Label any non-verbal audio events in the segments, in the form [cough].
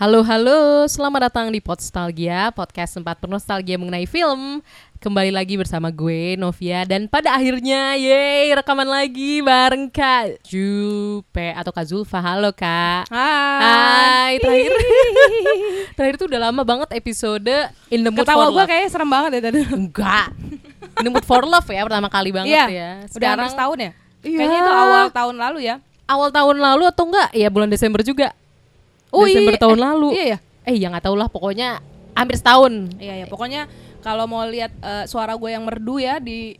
Halo halo, selamat datang di Podstalgia, podcast tempat bernostalgia mengenai film. Kembali lagi bersama gue Novia dan pada akhirnya yeay rekaman lagi bareng Kak Jupe atau Kak Zulfa. Halo Kak. Hai, terakhir [laughs] terakhir tuh udah lama banget episode In the Mood Ketawa for gue kayaknya serem banget ya tadi. Enggak. In the Mood for Love ya pertama kali banget Iya, ya. Udah hampir setahun ya? Iya. Kayaknya itu awal tahun lalu ya. awal tahun lalu atau enggak? Ya bulan Desember juga. Oh, Desember iya. tahun Eh, lalu. iya ya? Eh ya nggak tahu lah pokoknya hampir setahun. Iya ya, pokoknya kalau mau lihat eh, suara gue yang merdu ya di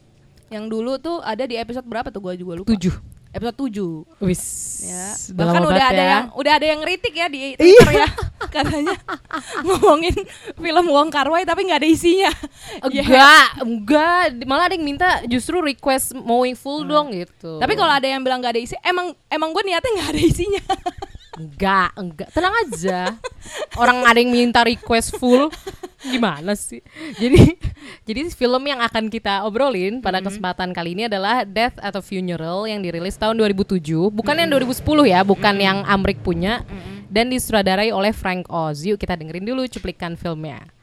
yang dulu tuh ada di episode berapa tuh gue juga lupa. Tujuh. Episode 7 Wis. ya. Bahkan udah ada ya. yang udah ada yang ngeritik ya di [laughs] Twitter ya. [laughs] Katanya ngomongin film Wong Kar Wai tapi nggak ada isinya. Ya. Enggak, enggak. Malah ada yang minta justru request mowing full dong gitu. Tapi kalau ada yang bilang nggak ada isi, emang emang gue niatnya nggak ada isinya. [laughs] enggak, enggak. Tenang aja. Orang ada yang minta request full. Gimana sih? Jadi jadi film yang akan kita obrolin pada kesempatan kali ini adalah Death atau Funeral yang dirilis tahun 2007. Bukan yang 2010 ya, bukan yang Amrik punya. Dan disutradarai oleh Frank Oz. Yuk kita dengerin dulu cuplikan filmnya.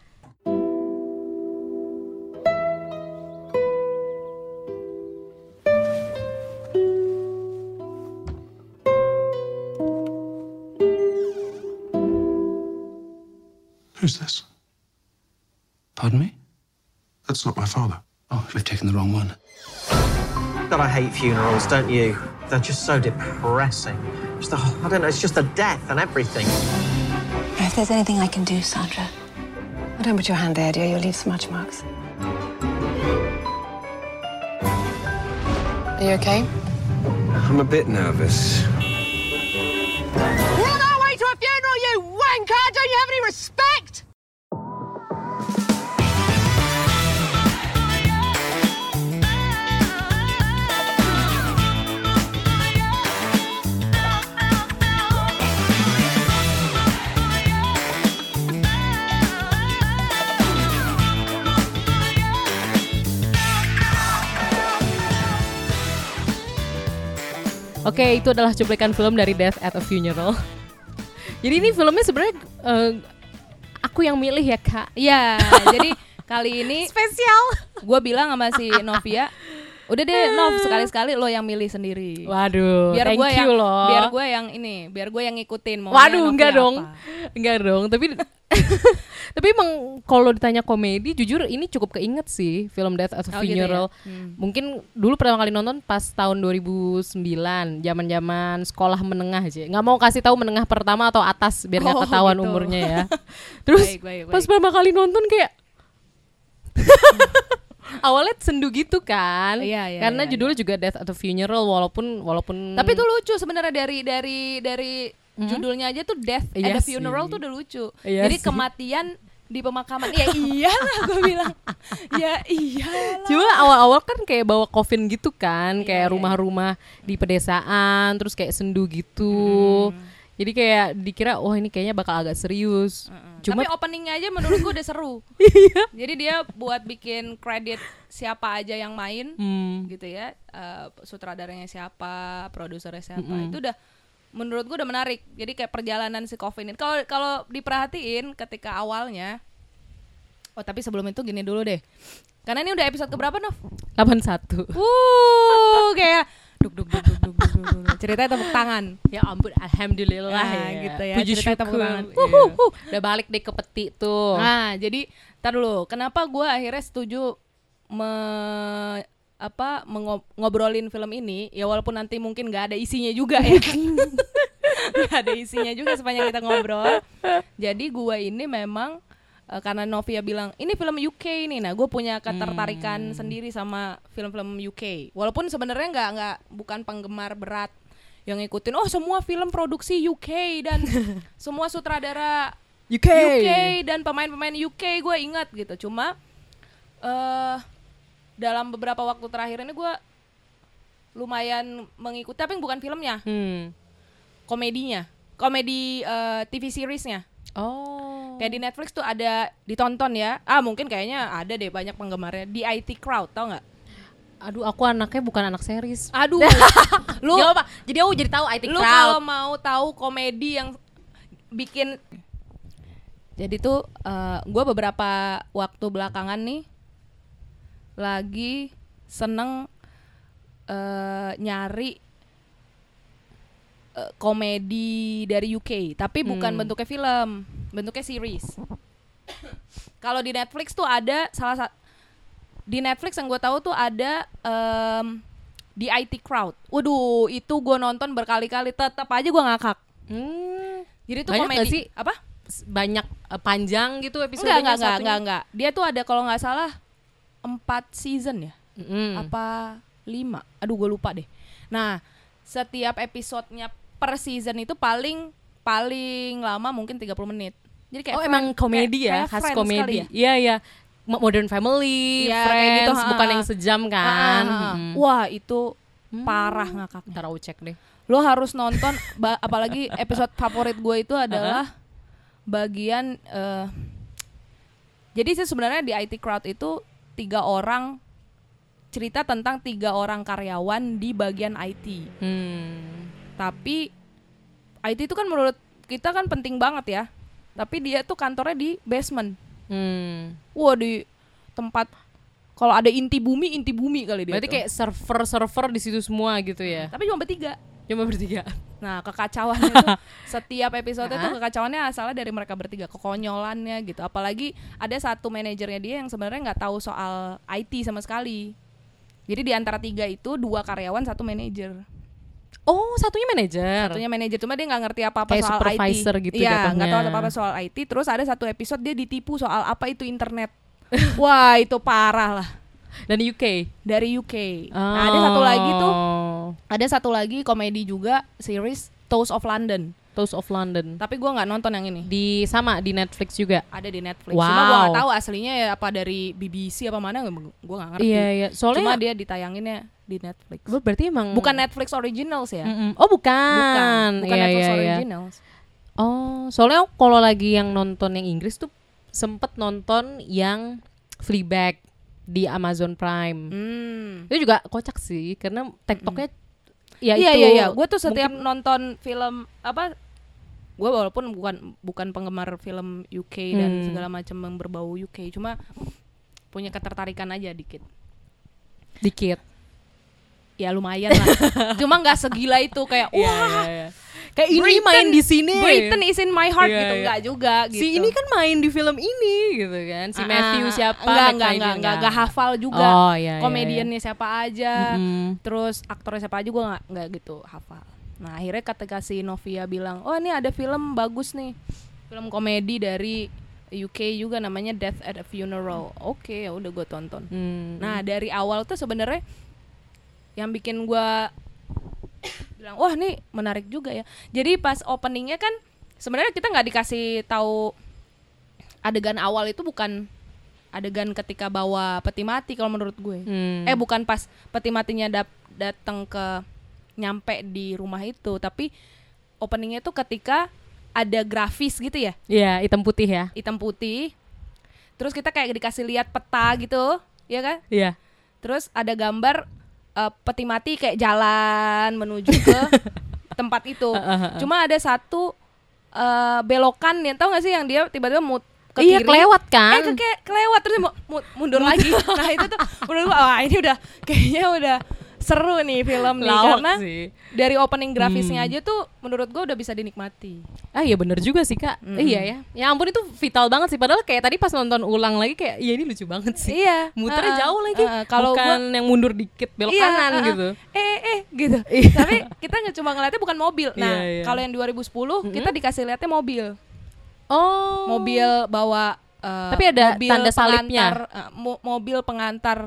Who's this? Pardon me? That's not my father. Oh, we've taken the wrong one. God, I hate funerals, don't you? They're just so depressing. Just the whole, I don't know, it's just the death and everything. If there's anything I can do, Sandra. Oh, don't put your hand there, dear. You'll leave smudge marks. Are you okay? I'm a bit nervous. Don't you have any respect? Oke, itu adalah cuplikan film dari Death at a Funeral. Jadi ini filmnya sebenarnya eh, aku yang milih ya kak. Iya, [laughs] jadi kali ini Spesial. gue bilang sama si Novia, udah deh Nov sekali-sekali lo yang milih sendiri. Waduh, biar thank gue you yang loh. biar gue yang ini biar gue yang ngikutin mau Waduh, enggak dong, enggak dong. Tapi [laughs] tapi emang kalau ditanya komedi, jujur ini cukup keinget sih film Death at a Oh, gitu ya? Funeral. Hmm. Mungkin dulu pertama kali nonton pas tahun 2009, zaman-zaman sekolah menengah aja. Nggak mau kasih tahu menengah pertama atau atas biar nggak Oh, ketahuan gitu. umurnya ya. [laughs] Terus Baik, baik, pas baik. pertama kali nonton kayak [laughs] awalnya sendu gitu kan Iya, iya, karena iya, judulnya juga Death at a Funeral walaupun walaupun Tapi itu lucu sebenarnya dari dari dari judulnya aja tuh death Iya at a sih. funeral tuh udah lucu. Iya Jadi sih. kematian di pemakaman. ya iyalah gue bilang. ya iyalah. Cuma awal-awal kan kayak bawa coffin gitu kan, Iya, kayak iya. rumah-rumah di pedesaan, terus kayak sendu gitu. Jadi kayak dikira, wah ini kayaknya bakal agak serius. Cuma Tapi openingnya aja menurut gue udah seru. [laughs] Iya. Jadi dia buat bikin kredit siapa aja yang main Hmm. gitu ya. Eh, sutradaranya siapa, produsernya siapa. Itu udah menurut gue udah menarik. Jadi kayak perjalanan si Coffin ini. Kalau kalau diperhatiin ketika awalnya Oh, tapi sebelum itu gini dulu deh. Karena ini udah episode keberapa, Nov? 81. Uh, kayak duk duk duk duk duk duk, duk, duk. Ceritanya tepuk tangan. Ya ampun, alhamdulillah Nah, ya. gitu ya, Puji ceritanya tepuk syukur. tangan. Iya. Udah balik deh ke peti tuh. Nah, jadi tar dulu. Kenapa gue akhirnya setuju me apa mengo- ngobrolin film ini ya walaupun nanti mungkin nggak ada isinya juga ya [laughs] nggak ada isinya juga sepanjang kita ngobrol jadi gue ini memang eh, karena Novia bilang ini film UK nih. Nah gue punya ketertarikan sendiri sama film-film UK walaupun sebenarnya nggak nggak bukan penggemar berat yang ngikutin oh semua film produksi UK dan [laughs] semua sutradara UK. UK dan pemain-pemain UK gue ingat gitu. Cuma eh dalam beberapa waktu terakhir ini gue lumayan mengikuti tapi bukan filmnya. Hmm. komedinya. Komedi eh, TV seriesnya. Oh. Kayak di Netflix tuh ada ditonton ya ah mungkin kayaknya ada deh banyak penggemarnya di IT Crowd tau nggak Aduh, aku anaknya bukan anak series. aduh [laughs] lu apa? Jadi aku jadi tahu IT lu Crowd. kalau mau tahu komedi yang bikin Jadi tuh eh, gue beberapa waktu belakangan nih lagi seneng eh, nyari eh, komedi dari UK, tapi bukan Hmm. bentuknya film, bentuknya series. Kalau di Netflix tuh ada salah satu di Netflix yang gue tahu tuh ada em, di IT Crowd. Waduh, itu gue nonton berkali-kali, tetap aja gue ngakak. Hmm. Jadi tuh Banyak komedi sih? apa? Banyak eh, panjang gitu episodenya enggak, enggak, enggak, enggak. Dia tuh ada kalau nggak salah empat season ya, Mm-mm. apa lima? Aduh, gue lupa deh. Nah, setiap episodenya per season itu paling paling lama mungkin 30 menit. Jadi kayak oh emang Friends- komedi kayak- ya, kayak khas komedi. ya. Iya iya. Mo- Modern Family, kayak Friends, gitu, ha, bukan yang sejam kan. ah, ah. Mm. Wah, itu parah ngakaknya. Ntar aku cek deh. Lo harus nonton apalagi episode [laughs] favorit gue itu adalah bagian eh, jadi sih sebenarnya di IT crowd itu tiga orang cerita tentang tiga orang karyawan di bagian IT. Hmm. Tapi IT itu kan menurut kita kan penting banget ya. Tapi dia tuh kantornya di basement. Hmm. Wah di tempat kalau ada inti bumi inti bumi kali dia. Berarti tuh. kayak server-server di situ semua gitu ya. tapi cuma bertiga. Cuma bertiga. Nah, kekacauannya tuh [laughs] setiap episode Hah? tuh kekacauannya asalnya dari mereka bertiga, kekonyolannya gitu. Apalagi ada satu manajernya dia yang sebenarnya nggak tahu soal IT sama sekali. Jadi di antara tiga itu dua karyawan, satu manajer. Oh, satunya manajer. Satunya manajer cuma dia nggak ngerti apa-apa Kayak soal supervisor IT. gitu Iya, nggak tahu apa-apa soal IT. Terus ada satu episode dia ditipu soal apa itu internet. [laughs] Wah, itu parah lah. Dan UK. Dari UK. Nah, ada satu lagi tuh, Oh. ada satu lagi komedi juga series Toast of London. Toast of London. Tapi gua nggak nonton yang ini. Di sama di Netflix juga. ada di Netflix. Wow. Cuma gua gak tahu aslinya ya apa dari BBC apa mana gua gak ngerti. Iya, iya. Soalnya Cuma dia ditayanginnya di Netflix. Ber- berarti emang Bukan Netflix Originals ya? Mm-mm. Oh, bukan. Bukan, bukan Iya, Netflix iya, iya. Originals. Oh, soalnya kalau lagi yang nonton yang Inggris tuh sempet nonton yang Fleabag di Amazon Prime. Hmm. Itu juga kocak sih karena TikToknya ya iya itu iya iya, gue tuh setiap mungkin- nonton film apa gue walaupun bukan bukan penggemar film UK dan Hmm. segala macam yang berbau UK, cuma punya ketertarikan aja dikit. dikit. Ya lumayan lah. [laughs] cuma nggak segila itu kayak Iya, wah iya, iya. Kayak ini Britain- main di sini. Britain is in my heart Iya, gitu iya. nggak juga gitu. Si ini kan main di film ini gitu kan. Si Ah, Matthew ah, siapa? Enggak, Ryan enggak, enggak, enggak hafal juga. Oh, iya, iya, Komediannya siapa aja. Mm-mm. Terus aktornya siapa aja gue enggak, enggak gitu hafal. Nah, akhirnya ketika si Novia bilang, "Oh, ini ada film bagus nih. Film komedi dari UK juga namanya Death at a Funeral." Oke, ya udah gue tonton. Hmm. Nah, dari awal tuh sebenarnya yang bikin gua bilang, "Wah, nih menarik juga ya." Jadi pas openingnya kan sebenarnya kita nggak dikasih tahu adegan awal itu bukan adegan ketika bawa peti mati kalau menurut gue. Hmm. Eh, bukan pas peti matinya dap- datang ke nyampe di rumah itu, tapi openingnya tuh ketika ada grafis gitu ya, Iya, hitam putih ya. hitam putih. Terus kita kayak dikasih lihat peta gitu, ya kan? Iya. Terus ada gambar eh, peti mati kayak jalan menuju ke [laughs] tempat itu. Cuma ada satu eh, belokan yang tau gak sih yang dia tiba-tiba mut ke Iya, kiri. kelewat kan? Eh ke ke- kelewat terus mau mu- mundur lagi. [laughs] Nah, itu tuh menurut gua wah ini udah kayaknya udah seru nih film nih Lawak karena sih. dari opening grafisnya Hmm. aja tuh menurut gua udah bisa dinikmati. Ah iya bener juga sih kak Iya ya Ya ampun itu vital banget sih Padahal kayak tadi pas nonton ulang lagi Kayak iya ini lucu banget sih Iya. Muternya Heeh, jauh lagi heeh. Kalau Bukan gua- yang mundur dikit belok Iya, kanan uh-uh. gitu Eh eh gitu. Tapi kita nggak cuma ngeliatnya bukan mobil. Nah, Iya, iya. kalau yang 2010 kita dikasih lihatnya mobil. Oh Mobil bawa eh, Tapi ada mobil tanda salibnya? pengantar, mo- mobil pengantar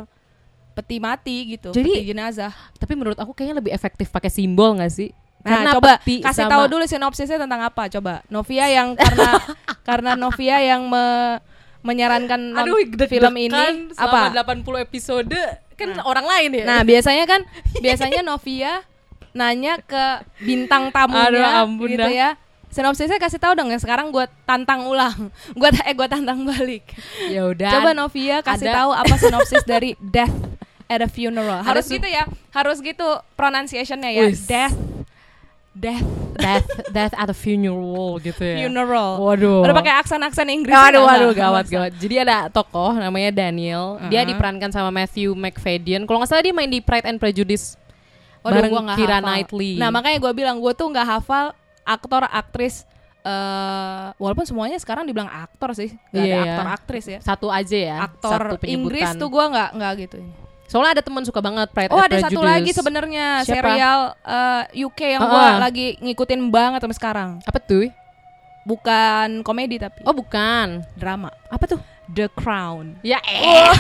peti mati gitu, Jadi- peti jenazah. Tapi menurut aku kayaknya lebih efektif pakai simbol gak sih Nah, coba peti kasih sama- tahu dulu sinopsisnya tentang apa coba. Novia yang karena [laughs] karena Novia yang me- menyarankan Aduh film ini selama apa? 80 episode Kan orang lain ya Nah, biasanya kan [laughs] biasanya Novia nanya ke bintang tamunya Aduh, gitu dah. ya. Sinopsisnya kasih tahu dong ya sekarang gue tantang ulang. [laughs] Gue eh gue tantang balik. Ya udah Coba Novia kasih tahu apa sinopsis dari Death at a Funeral. Harus gitu ya. Harus gitu pronunciationnya ya. Wis. Death Death death death at a funeral gitu ya. Funeral. Waduh. Udah pakai aksen-aksen Inggris. Waduh, waduh, Nggak, gawat, gawat. Jadi ada tokoh namanya Daniel. Dia Uh-huh. diperankan sama Matthew McFadden. Kalau nggak salah dia main di Pride and Prejudice. Waduh, bareng gua nggak Keira hafal. Knightley. Nah makanya gue bilang gue tuh nggak hafal aktor aktris. eh walaupun semuanya sekarang dibilang aktor sih, nggak Iya, ada iya. aktor aktris ya. Satu aja ya. Aktor satu Inggris tuh gue nggak nggak gitu. Soalnya ada teman suka banget Pride Oh and ada satu Prejudice. lagi sebenarnya serial eh, UK yang Ah, ah. lagi ngikutin banget sampai sekarang. Apa tuh? Bukan komedi tapi Oh bukan. drama. Apa tuh? The Crown. Ya eh. [laughs]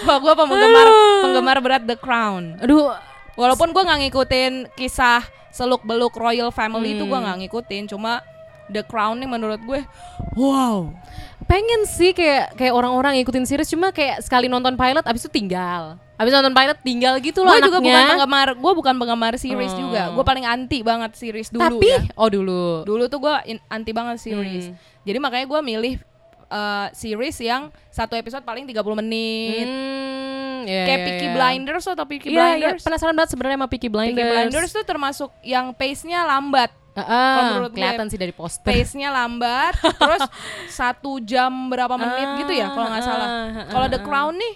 Wah gue penggemar penggemar berat The Crown. Aduh. Walaupun gue nggak ngikutin kisah seluk beluk royal family itu gue Hmm. nggak ngikutin, cuma The Crown nih menurut gue, wow. Pengen sih kayak kayak orang-orang ngikutin series cuma kayak sekali nonton pilot abis itu tinggal. Abis nonton pilot tinggal gitu loh Gue juga bukan penggemar, gue bukan penggemar series Hmm. juga. Gue paling anti banget series dulu Tapi ya. oh dulu. Dulu tuh gue anti banget series. Hmm. Jadi makanya gue milih uh, series yang satu episode paling 30 menit. Hmm, ya, Kayak ya, Peaky ya. Blinders atau Peaky Iya, iya. Blinders. penasaran banget sebenarnya sama Peaky Blinders. Peaky Blinders tuh termasuk yang pace-nya lambat. Menurut gue, kelihatan sih dari poster. pace-nya lambat [laughs] terus satu jam berapa menit gitu ya kalau nggak salah Ah, ah, kalau The. Crown nih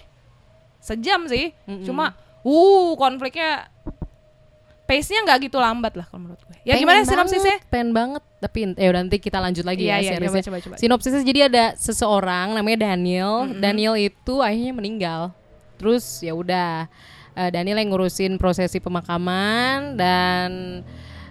sejam sih cuma uh konfliknya pace-nya nggak gitu lambat lah kalau menurut gue ya Pengen gimana banget, sinopsisnya Pengen banget tapi ya udah nanti kita lanjut lagi Iya, ya iya, seriesnya. coba, coba, coba. Sinopsisnya jadi ada seseorang namanya Daniel. Daniel itu akhirnya meninggal. Terus ya udah eh, Daniel yang ngurusin prosesi pemakaman dan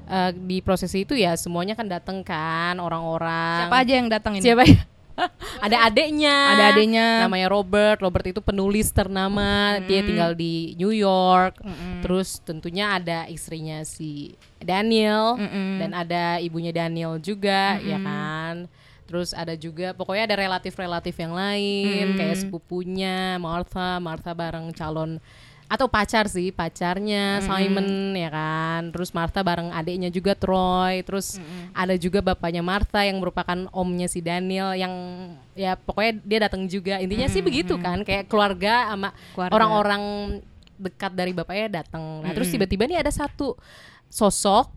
eh, di prosesi itu ya semuanya kan dateng kan orang-orang. siapa aja yang datang ini Siapa ya? [laughs] ada adeknya. Ada adeknya. Namanya Robert. Robert itu penulis ternama. Dia tinggal di New York. Terus tentunya ada istrinya si Daniel dan ada ibunya Daniel juga, ya kan. Terus ada juga pokoknya ada relatif-relatif yang lain kayak sepupunya Martha, Martha bareng calon atau pacar sih pacarnya Simon ya kan. Terus Martha bareng adiknya juga Troy. Terus ada juga bapaknya Martha yang merupakan omnya si Daniel yang ya pokoknya dia datang juga. Intinya sih begitu kan kayak keluarga sama Keluarga. orang-orang dekat dari bapaknya datang. Nah terus tiba-tiba nih ada satu sosok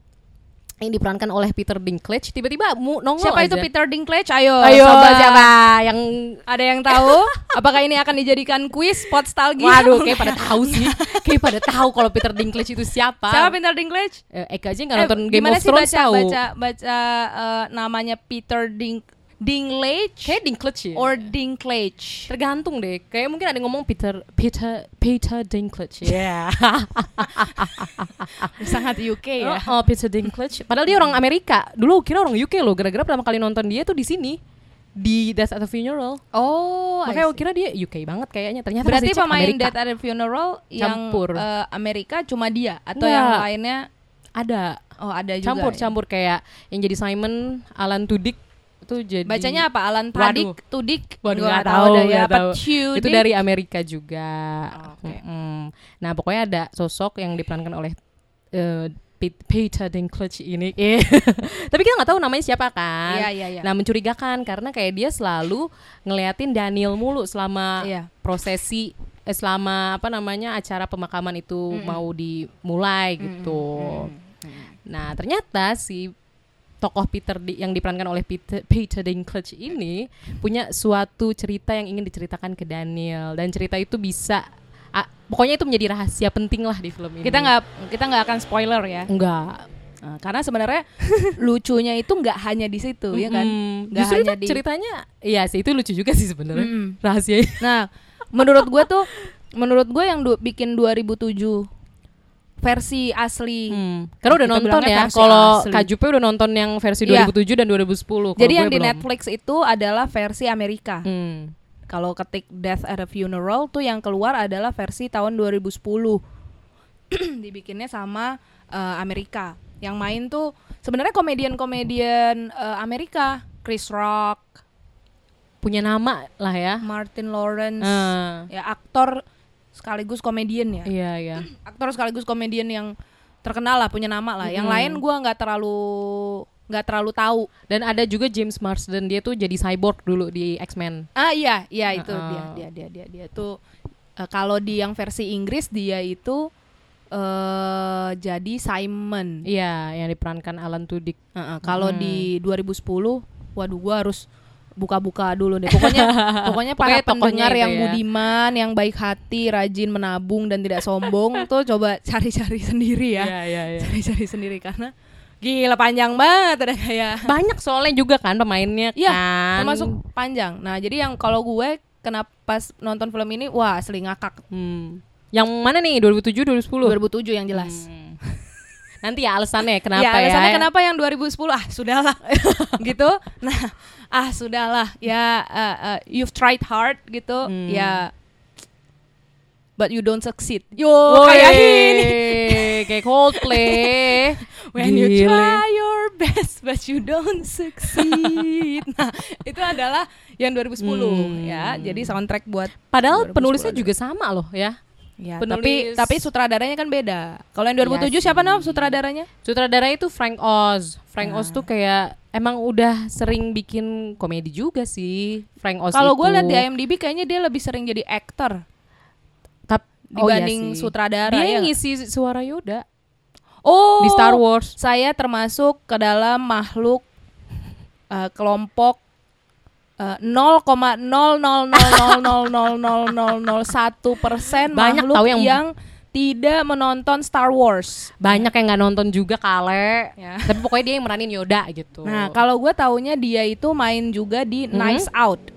yang diperankan oleh Peter Dinklage tiba-tiba mu nongol siapa aja. itu Peter Dinklage ayo Ayo sobat. siapa yang ada yang tahu apakah ini akan dijadikan kuis podstalgia Waduh, [laughs] kayak pada tahu sih. kayak pada tahu kalau Peter Dinklage itu siapa. siapa Peter Dinklage Eh, Eka aja nggak Eh, nonton Game gimana of sih Thrones baca tahu. baca baca eh, namanya Peter Dink Dinklage Kayak Dinklage ya. or Dinklage tergantung deh. Kayak mungkin ada yang ngomong Peter Peter Peter Dinklage. Ya. [laughs] sangat UK ya Oh, oh, Peter Dinklage. Padahal dia orang Amerika. Dulu kira orang UK loh. Gara-gara pertama kali nonton dia tuh di sini di Death at a Funeral. oh Makanya gue kira dia UK banget kayaknya. Ternyata berarti pemain Amerika. Death at a Funeral yang Campur. eh, Amerika cuma dia atau Nggak. yang lainnya ada oh ada juga ya? campur-campur kayak yang jadi Simon, Alan Tudyk itu jadi bacanya apa Alan. Tadik Tudik Waduh nggak tahu, ya tahu. Tudyk. Itu dari Amerika juga. Oke. Mm-mm. Nah pokoknya ada sosok yang diperankan oleh eh, Pe- Peter Dinklage ini. Eh, [laughs] Tapi kita nggak tahu namanya siapa kan. Iya, iya, iya. Nah mencurigakan karena kayak dia selalu ngeliatin Daniel mulu selama Iya. prosesi eh, selama apa namanya acara pemakaman itu mau dimulai gitu. Nah ternyata si tokoh Peter di, yang diperankan oleh Peter, Peter Dinklage ini punya suatu cerita yang ingin diceritakan ke Daniel dan cerita itu bisa ah, pokoknya itu menjadi rahasia penting lah di film ini. kita nggak kita nggak akan spoiler ya enggak Nah, karena sebenarnya [laughs] lucunya itu nggak hanya di situ ya kan Mm, nggak justru hanya itu di ceritanya iya sih itu lucu juga sih sebenarnya Mm-mm. rahasianya. Nah, menurut gue tuh, menurut gue yang du- bikin 2007 versi asli. Hmm. Karena udah Kita nonton ya. Kalau asli. Kak Jupe udah nonton yang versi Iya. 2007 dan 2010. Kalau Jadi yang di belum. Netflix itu adalah versi Amerika. Hmm. Kalau ketik Death at a Funeral tuh yang keluar adalah versi tahun 2010. [clears throat] Dibikinnya sama eh, Amerika. Yang main tuh sebenarnya komedian-komedian eh, Amerika, Chris Rock, Punya nama lah ya. Martin Lawrence, Ah. ya aktor sekaligus komedian ya. Iya, iya. [clears throat] aktor sekaligus komedian yang terkenal lah punya nama lah. Yang lain gua nggak terlalu nggak terlalu tahu. Dan ada juga James Marsden dia tuh jadi cyborg dulu di X-Men. Ah iya iya itu dia dia dia dia dia tuh eh, kalau di yang versi Inggris dia itu eh jadi Simon. Iya, yang diperankan Alan Tudyk. Heeh, kalau Hmm. di 2010, waduh gua harus buka-buka dulu deh. Pokoknya [laughs] pokoknya para Pokoknya pendengar itu yang ya. budiman, yang baik hati, rajin menabung dan tidak sombong [laughs] tuh coba cari-cari sendiri ya. iya, iya. Cari-cari sendiri karena gila panjang banget ada kayak [laughs] Banyak soalnya juga kan pemainnya Iya, kan. termasuk panjang. Nah, jadi yang kalau gue kenapa pas nonton film ini wah asli ngakak. Hmm. Yang mana nih 2007 2010? 2007 yang jelas. Nanti ya alasannya kenapa ya, ya? alasannya kenapa yang 2010 ah sudahlah [laughs] gitu. Nah, ah sudahlah ya uh, uh, you've tried hard gitu Hmm. ya but you don't succeed. Yo kayak ini. kayak Coldplay. [laughs] When you Gile. try your best but you don't succeed. [laughs] nah, itu adalah yang 2010 Hmm. ya. Jadi soundtrack buat Padahal 2010 penulisnya ada. juga sama loh ya. Ya, Penulis- tapi tapi sutradaranya kan beda. Kalau yang 2007 Iya siapa nama sutradaranya? Sutradara itu Frank Oz. Frank Ah. Oz tuh kayak emang udah sering bikin komedi juga sih. Frank Oz Kalau gue lihat di IMDb kayaknya dia lebih sering jadi aktor Tap- oh iya dibanding sih. sutradara Dia ya yang ngisi suara Yoda Oh, di Star Wars. Saya termasuk ke dalam makhluk eh, kelompok eh, 0,000000001 persen Banyak makhluk tahu yang, yang- tidak menonton Star Wars. Banyak yang nggak nonton juga kale. Ya. Tapi pokoknya dia yang meranin Yoda gitu. Nah, kalau gue taunya dia itu main juga di Mhm. Nice Out.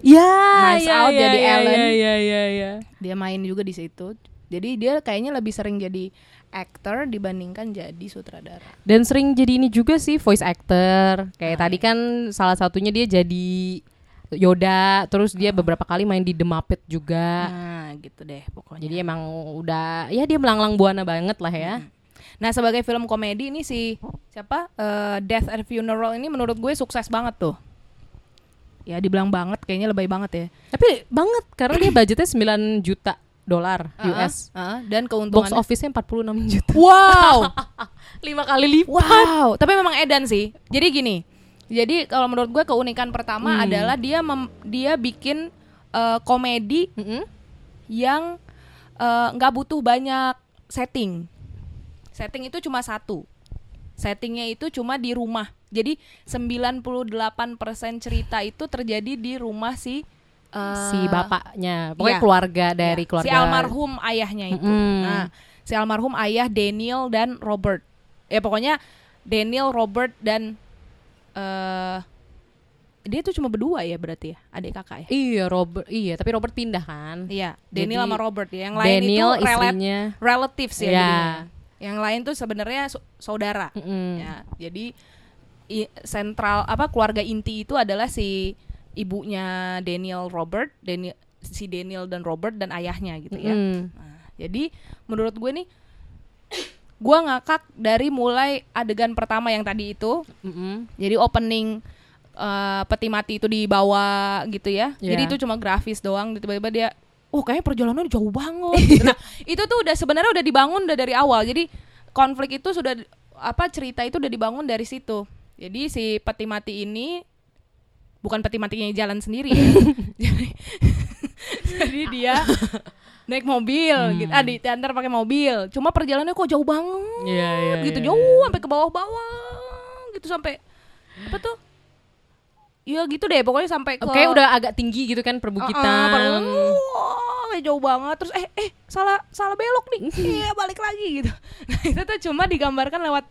ya, Nice Out jadi Ellen. Ya, ya, ya, ya. Dia main juga di situ. Jadi dia kayaknya lebih sering jadi aktor dibandingkan jadi sutradara. Dan sering jadi ini juga sih voice actor. Kayak Ah, tadi kan salah satunya dia jadi Yoda, terus dia beberapa kali main di The Muppet juga. Nah, gitu deh pokoknya. Jadi emang udah ya dia melanglang buana banget lah ya. Nah, sebagai film komedi ini si siapa? Eh, Death at Funeral ini menurut gue sukses banget tuh. Ya, dibilang banget kayaknya lebay banget ya. Tapi banget karena dia budgetnya 9 juta dolar US. Heeh, dan Box keuntungannya office-nya 46 juta. Wow. [laughs] Lima kali lipat. wow, tapi memang edan sih. Jadi gini. Jadi kalau menurut gue keunikan pertama Hmm. adalah dia mem- dia bikin eh, komedi Mm-mm. yang eh, nggak butuh banyak setting. Setting itu cuma satu. Settingnya itu cuma di rumah. Jadi 98% cerita itu terjadi di rumah si eh, si bapaknya, pokoknya iya. keluarga dari ya, keluarga si almarhum ayahnya itu. Mm-mm. Nah, si almarhum ayah Daniel dan Robert. Ya pokoknya Daniel, Robert dan eh dia tuh cuma berdua ya berarti ya, adik kakak ya. Iya Robert, iya tapi Robert pindah kan. Iya, Daniel Jadi, sama Robert ya. Yang lain Daniel itu istrinya. relatives ya Iya. Yang lain tuh sebenarnya saudara. Mm-mm. Ya, jadi i- sentral apa keluarga inti itu adalah si ibunya Daniel Robert, Daniel si Daniel dan Robert dan ayahnya gitu ya. Mm. Nah, jadi menurut gue nih [clears throat] gue ngakak dari mulai adegan pertama yang tadi itu. Mm-mm. Jadi opening eh, peti mati itu dibawa gitu ya. Iya. Jadi itu cuma grafis doang tiba-tiba dia oh kayaknya perjalanan jauh banget. gitu. [laughs] Nah, itu tuh udah sebenarnya udah dibangun udah dari awal. Jadi konflik itu sudah apa cerita itu udah dibangun dari situ. Jadi si peti mati ini bukan peti matinya jalan sendiri ya. [laughs] jadi, jadi dia naik mobil gitu. Ah diantar pakai mobil. Cuma perjalanannya kok jauh banget Iya, iya, gitu iya, jauh sampai ke bawah-bawah gitu sampai apa tuh? Iya gitu deh pokoknya sampai ke Oke udah agak tinggi gitu kan perbukitan. padahal, wah, kayak jauh banget terus eh eh salah salah belok nih [laughs] iya balik lagi gitu nah itu tuh cuma digambarkan lewat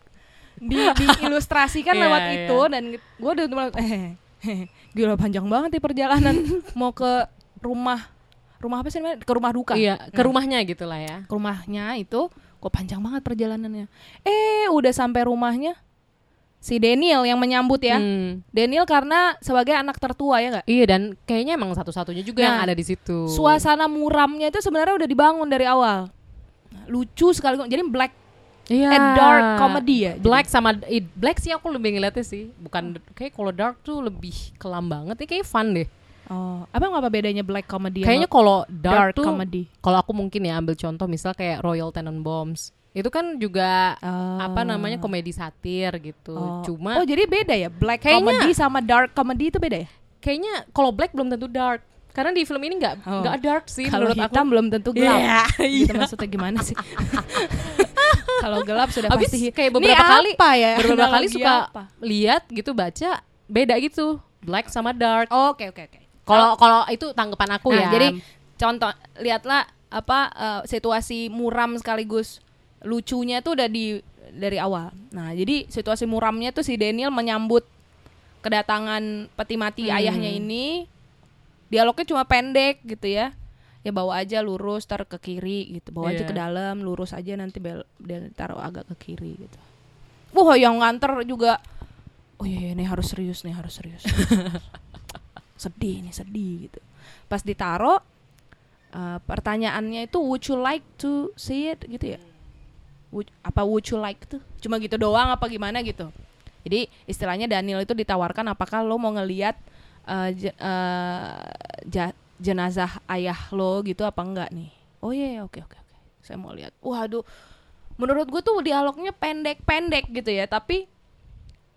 di [laughs] diilustrasikan Iya, lewat iya. itu dan gue udah eh, [laughs] gila panjang banget nih perjalanan. [laughs] Mau ke rumah rumah apa sih namanya? Ke rumah duka. Iya, ke Nah, rumahnya gitu lah ya. ke rumahnya itu kok panjang banget perjalanannya. Eh udah sampai rumahnya si Daniel yang menyambut ya. Hmm. Daniel karena sebagai anak tertua ya nggak? Iya dan kayaknya emang satu-satunya juga yang Nah, ada di situ. suasana muramnya itu sebenarnya udah dibangun dari awal. Lucu sekali. Jadi black Iya. eh, dark comedy ya jadi. Black sama eh, Black sih aku lebih ngeliatnya sih. Bukan kayak kalau dark tuh lebih kelam banget. Ini kayak fun deh. oh apa apa bedanya black comedy Kayaknya kalau dark, dark tuh comedy kalau aku mungkin ya ambil contoh misal kayak Royal Tenenbaums. Itu kan juga Oh. apa namanya komedi satir gitu. oh. Cuma oh jadi beda ya black Kayaknya- comedy sama dark comedy itu beda ya kayaknya kalau Black belum tentu dark. Karena di film ini nggak Oh. nggak dark sih Kalau menurut hitam aku. belum tentu gelap. [laughs] Iya, gitu iya. maksudnya gimana sih? [laughs] Kalau gelap sudah Habis pasti kayak beberapa kali apa ya? beberapa kali Analogi suka apa? lihat gitu baca beda gitu black sama dark. Oke oke oke. Kalau kalau itu tanggapan aku Nah, ya. jadi contoh lihatlah apa eh, situasi muram sekaligus lucunya tuh udah di dari awal. Nah, jadi situasi muramnya tuh si Daniel menyambut kedatangan peti mati Hmm. ayahnya ini. Dialognya cuma pendek gitu ya. Ya bawa aja lurus tar ke kiri gitu. Bawa aja Iya. ke dalam, lurus aja nanti bel dan taruh agak ke kiri gitu. Wah, yang nganter juga Oh iya, iya ini harus serius nih, harus serius. [laughs] sedih nih, sedih gitu. Pas ditaro eh, pertanyaannya itu would you like to see it gitu ya? Would- apa would you like tuh? Cuma gitu doang apa gimana gitu. Jadi istilahnya Daniel itu ditawarkan apakah lo mau ngelihat eh, je- eh, ja- jenazah ayah lo gitu apa enggak nih? Oh iya, iya, oke oke oke. Saya mau lihat. Waduh. Menurut gue tuh dialognya pendek-pendek gitu ya, tapi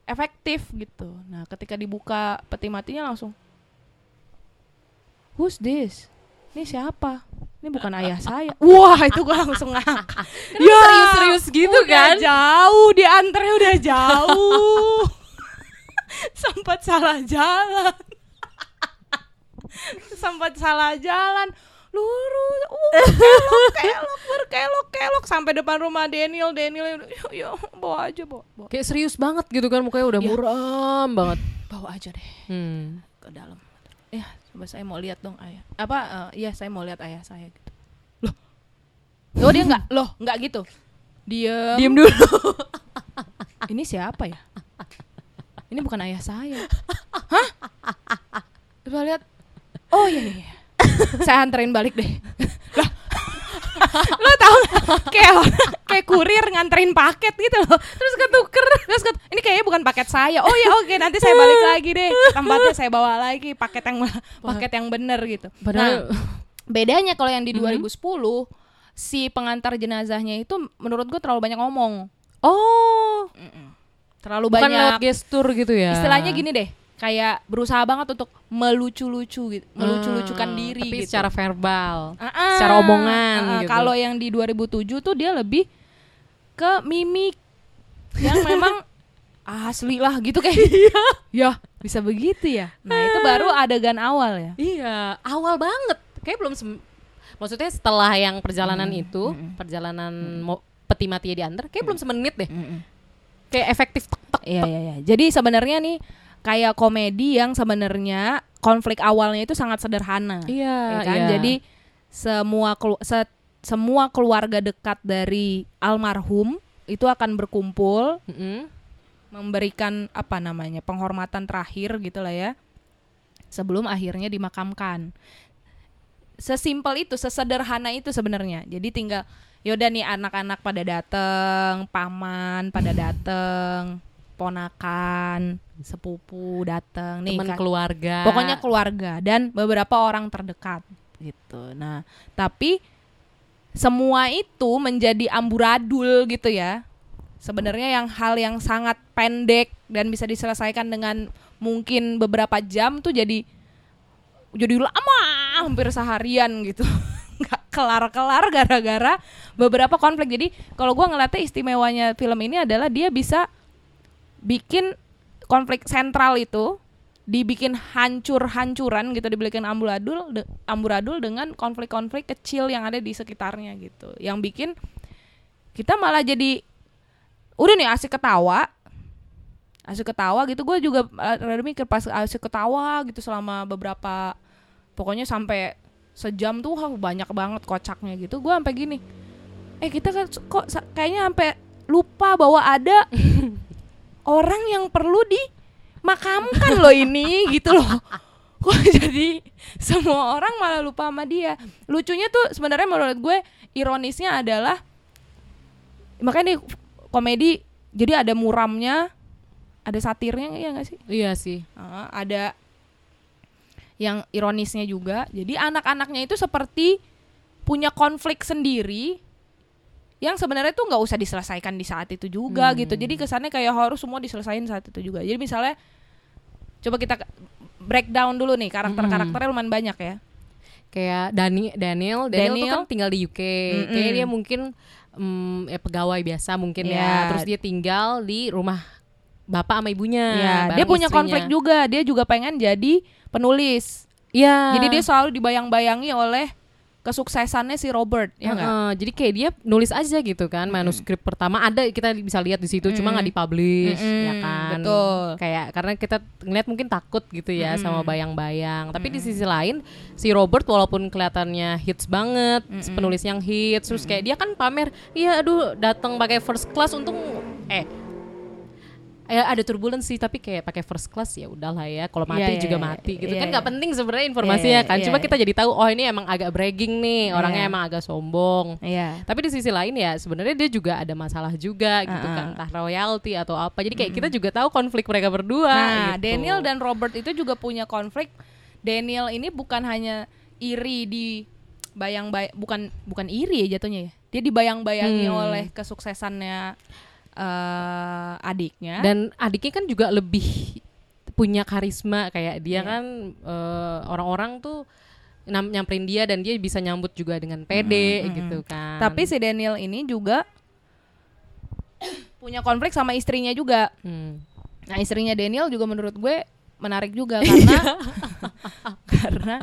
efektif gitu. Nah, ketika dibuka peti matinya langsung Who's this? Ini siapa? Ini bukan ayah saya. [laughs] Wah, itu gua langsung ngakak. [laughs] ya, serius-serius gitu udah kan? Jauh diantarnya udah jauh. [laughs] Sempat salah jalan. [laughs] Sempat salah jalan. Lurus, uh, kelok, kelok, berkelok, kelok sampai depan rumah Daniel. Daniel, yuk, yuk, bawa aja, bawa, bawa, kayak serius banget gitu kan mukanya udah Iya. muram banget. bawa aja deh. Hmm. ke dalam. Ya, coba saya mau lihat dong ayah. Apa? eh, Iya, saya mau lihat ayah saya gitu. Loh. Oh, dia enggak. Loh, enggak gitu. Diem. Diem dulu. [laughs] Ini siapa ya? Ini bukan ayah saya. [laughs] Hah? Coba lihat. Oh iya iya. iya. saya anterin balik deh. Lah. Lo tau kayak kayak kurir nganterin paket gitu loh. Terus ketuker. Terus ket, ini kayaknya bukan paket saya. Oh ya oke nanti saya balik lagi deh. Tempatnya saya bawa lagi paket yang paket yang bener gitu. Padahal- Nah, bedanya kalau yang di 2010 si pengantar jenazahnya itu menurut gue terlalu banyak ngomong. Oh, Terlalu bukan banyak lewat gestur gitu ya. istilahnya gini deh kayak berusaha banget untuk melucu-lucu gitu melucu-lucukan Hmm, diri tapi gitu secara verbal. Ah-ah, secara omongan ah-ah. gitu. kalau yang di 2007 tuh dia lebih ke mimik yang memang [laughs] asli lah gitu kayak ya bisa begitu ya nah itu baru adegan awal ya Iya, awal banget. Kayak belum maksudnya setelah yang perjalanan Hmm, itu, perjalanan mo- peti matinya diantar, kayak belum semenit deh. Kayak efektif tek tek. Iya iya iya. Jadi sebenarnya nih kayak komedi yang sebenarnya konflik awalnya itu sangat sederhana. Iya, ya kan? iya. Jadi semua kelu- se- semua keluarga dekat dari almarhum itu akan berkumpul Mm-mm. memberikan apa namanya penghormatan terakhir gitu lah ya sebelum akhirnya dimakamkan sesimpel itu sesederhana itu sebenarnya jadi tinggal yaudah nih anak-anak pada dateng paman pada dateng ponakan sepupu dateng nih Teman kan. keluarga. pokoknya keluarga dan beberapa orang terdekat gitu nah tapi semua itu menjadi amburadul gitu ya sebenarnya yang hal yang sangat pendek dan bisa diselesaikan dengan mungkin beberapa jam tuh jadi jadi lama hampir seharian gitu [laughs] nggak kelar-kelar gara-gara beberapa konflik jadi kalau gua ngeliatnya istimewanya film ini adalah dia bisa bikin konflik sentral itu dibikin hancur-hancuran gitu dibikin amburadul de- amburadul dengan konflik-konflik kecil yang ada di sekitarnya gitu. Yang bikin kita malah jadi udah nih asik ketawa. Asik ketawa gitu. Gue juga uh, rada mikir pas asik ketawa gitu selama beberapa pokoknya sampai sejam tuh banyak banget kocaknya gitu. Gue sampai gini eh kita kan kok kayaknya sampai lupa bahwa ada [laughs] orang yang perlu dimakamkan loh ini [laughs] gitu loh kok jadi semua orang malah lupa sama dia lucunya tuh sebenarnya menurut gue ironisnya adalah makanya nih komedi jadi ada muramnya ada satirnya ya nggak sih Iya sih. Ah, ada yang ironisnya juga. Jadi anak-anaknya itu seperti punya konflik sendiri yang sebenarnya tuh nggak usah diselesaikan di saat itu juga gitu. Jadi kesannya kayak harus semua diselesain saat itu juga. Jadi misalnya coba kita breakdown dulu nih karakter-karakternya lumayan banyak ya. kayak Dani Daniel Daniel, tuh Daniel. kan tinggal di UK Mm-mm. kayak dia mungkin mm, ya pegawai biasa mungkin Iya. ya terus dia tinggal di rumah bapak sama ibunya Ya, bareng dia punya istrinya. konflik juga. Dia juga pengen jadi penulis. Iya Jadi dia selalu dibayang-bayangi oleh kesuksesannya si Robert, ya nggak? Heeh, jadi kayak dia nulis aja gitu kan manuskrip pertama. Ada kita bisa lihat di situ cuma nggak dipublish Mm-mm, ya kan? betul. kayak karena kita ngeliat mungkin takut gitu ya sama bayang-bayang. Tapi di sisi lain si Robert walaupun kelihatannya hits banget penulis yang hits terus kayak dia kan pamer iya aduh datang pakai first class untung eh ya ada turbulensi tapi kayak pakai first class ya udahlah ya kalau mati Iya, iya, juga iya, mati gitu iya, kan nggak penting sebenarnya informasinya Iya, kan iya, cuma iya. kita jadi tahu oh ini emang agak bragging nih orangnya Iya. emang agak sombong Iya. tapi di sisi lain ya sebenarnya dia juga ada masalah juga gitu Uh-uh. kan entah royalty atau apa jadi kayak kita juga tahu konflik mereka berdua Nah, gitu. Daniel dan Robert itu juga punya konflik. Daniel ini bukan hanya iri di bayang-bayang bukan bukan iri ya jatuhnya ya. Dia dibayang-bayangi Hmm. oleh kesuksesannya eh, adiknya. dan adiknya kan juga lebih punya karisma kayak dia Iya. kan eh, orang-orang tuh nyamperin dia dan dia bisa nyambut juga dengan pede gitu kan Tapi si Daniel ini juga punya konflik sama istrinya juga. Hmm. Nah, istrinya Daniel juga menurut gue menarik juga [laughs] karena [laughs] karena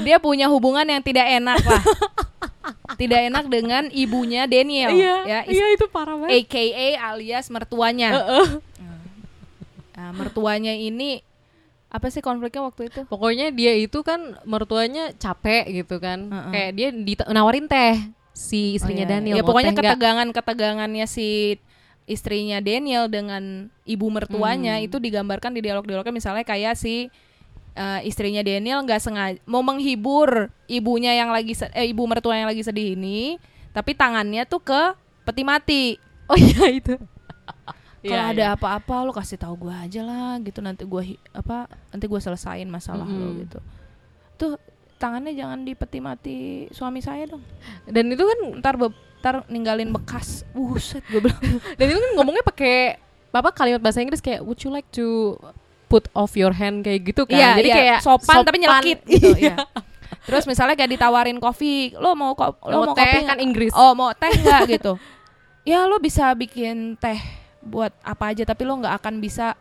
dia punya hubungan yang tidak enak lah. [laughs] tidak enak dengan ibunya Daniel iya ya, is- iya itu parah banget AKA alias mertuanya. Nah, mertuanya ini apa sih konfliknya waktu itu? pokoknya dia itu kan mertuanya capek gitu kan Heeh. kayak dia nawarin teh si istrinya Oh, iya. Daniel Ya pokoknya ketegangan-ketegangannya si istrinya Daniel dengan ibu mertuanya Hmm. itu digambarkan di dialog-dialognya misalnya kayak si eh, istrinya Daniel nggak sengaja mau menghibur ibunya yang lagi eh, ibu mertua yang lagi sedih ini, tapi tangannya tuh ke peti mati. [laughs] oh iya itu [laughs] Kalau Iya, ada iya. apa-apa lo kasih tahu gua aja lah gitu nanti hi- apa nanti gua selesain masalah lo Mm-mm. gitu. Tuh tangannya jangan di peti mati suami saya dong. dan itu kan Ntar be- ntar ninggalin bekas. Buset gue bilang. [laughs] dan itu kan ngomongnya pakai apa kalimat bahasa Inggris kayak would you like to put off your hand kayak gitu kan Iya, jadi iya, kayak sopan, tapi nyelekit gitu. Iya. iya. Terus misalnya kayak ditawarin kopi, lo mau ko- lo mau, Mau teh kopi kan? Inggris. Oh mau teh nggak [laughs] gitu? Ya lo bisa bikin teh buat apa aja, tapi lo nggak akan bisa.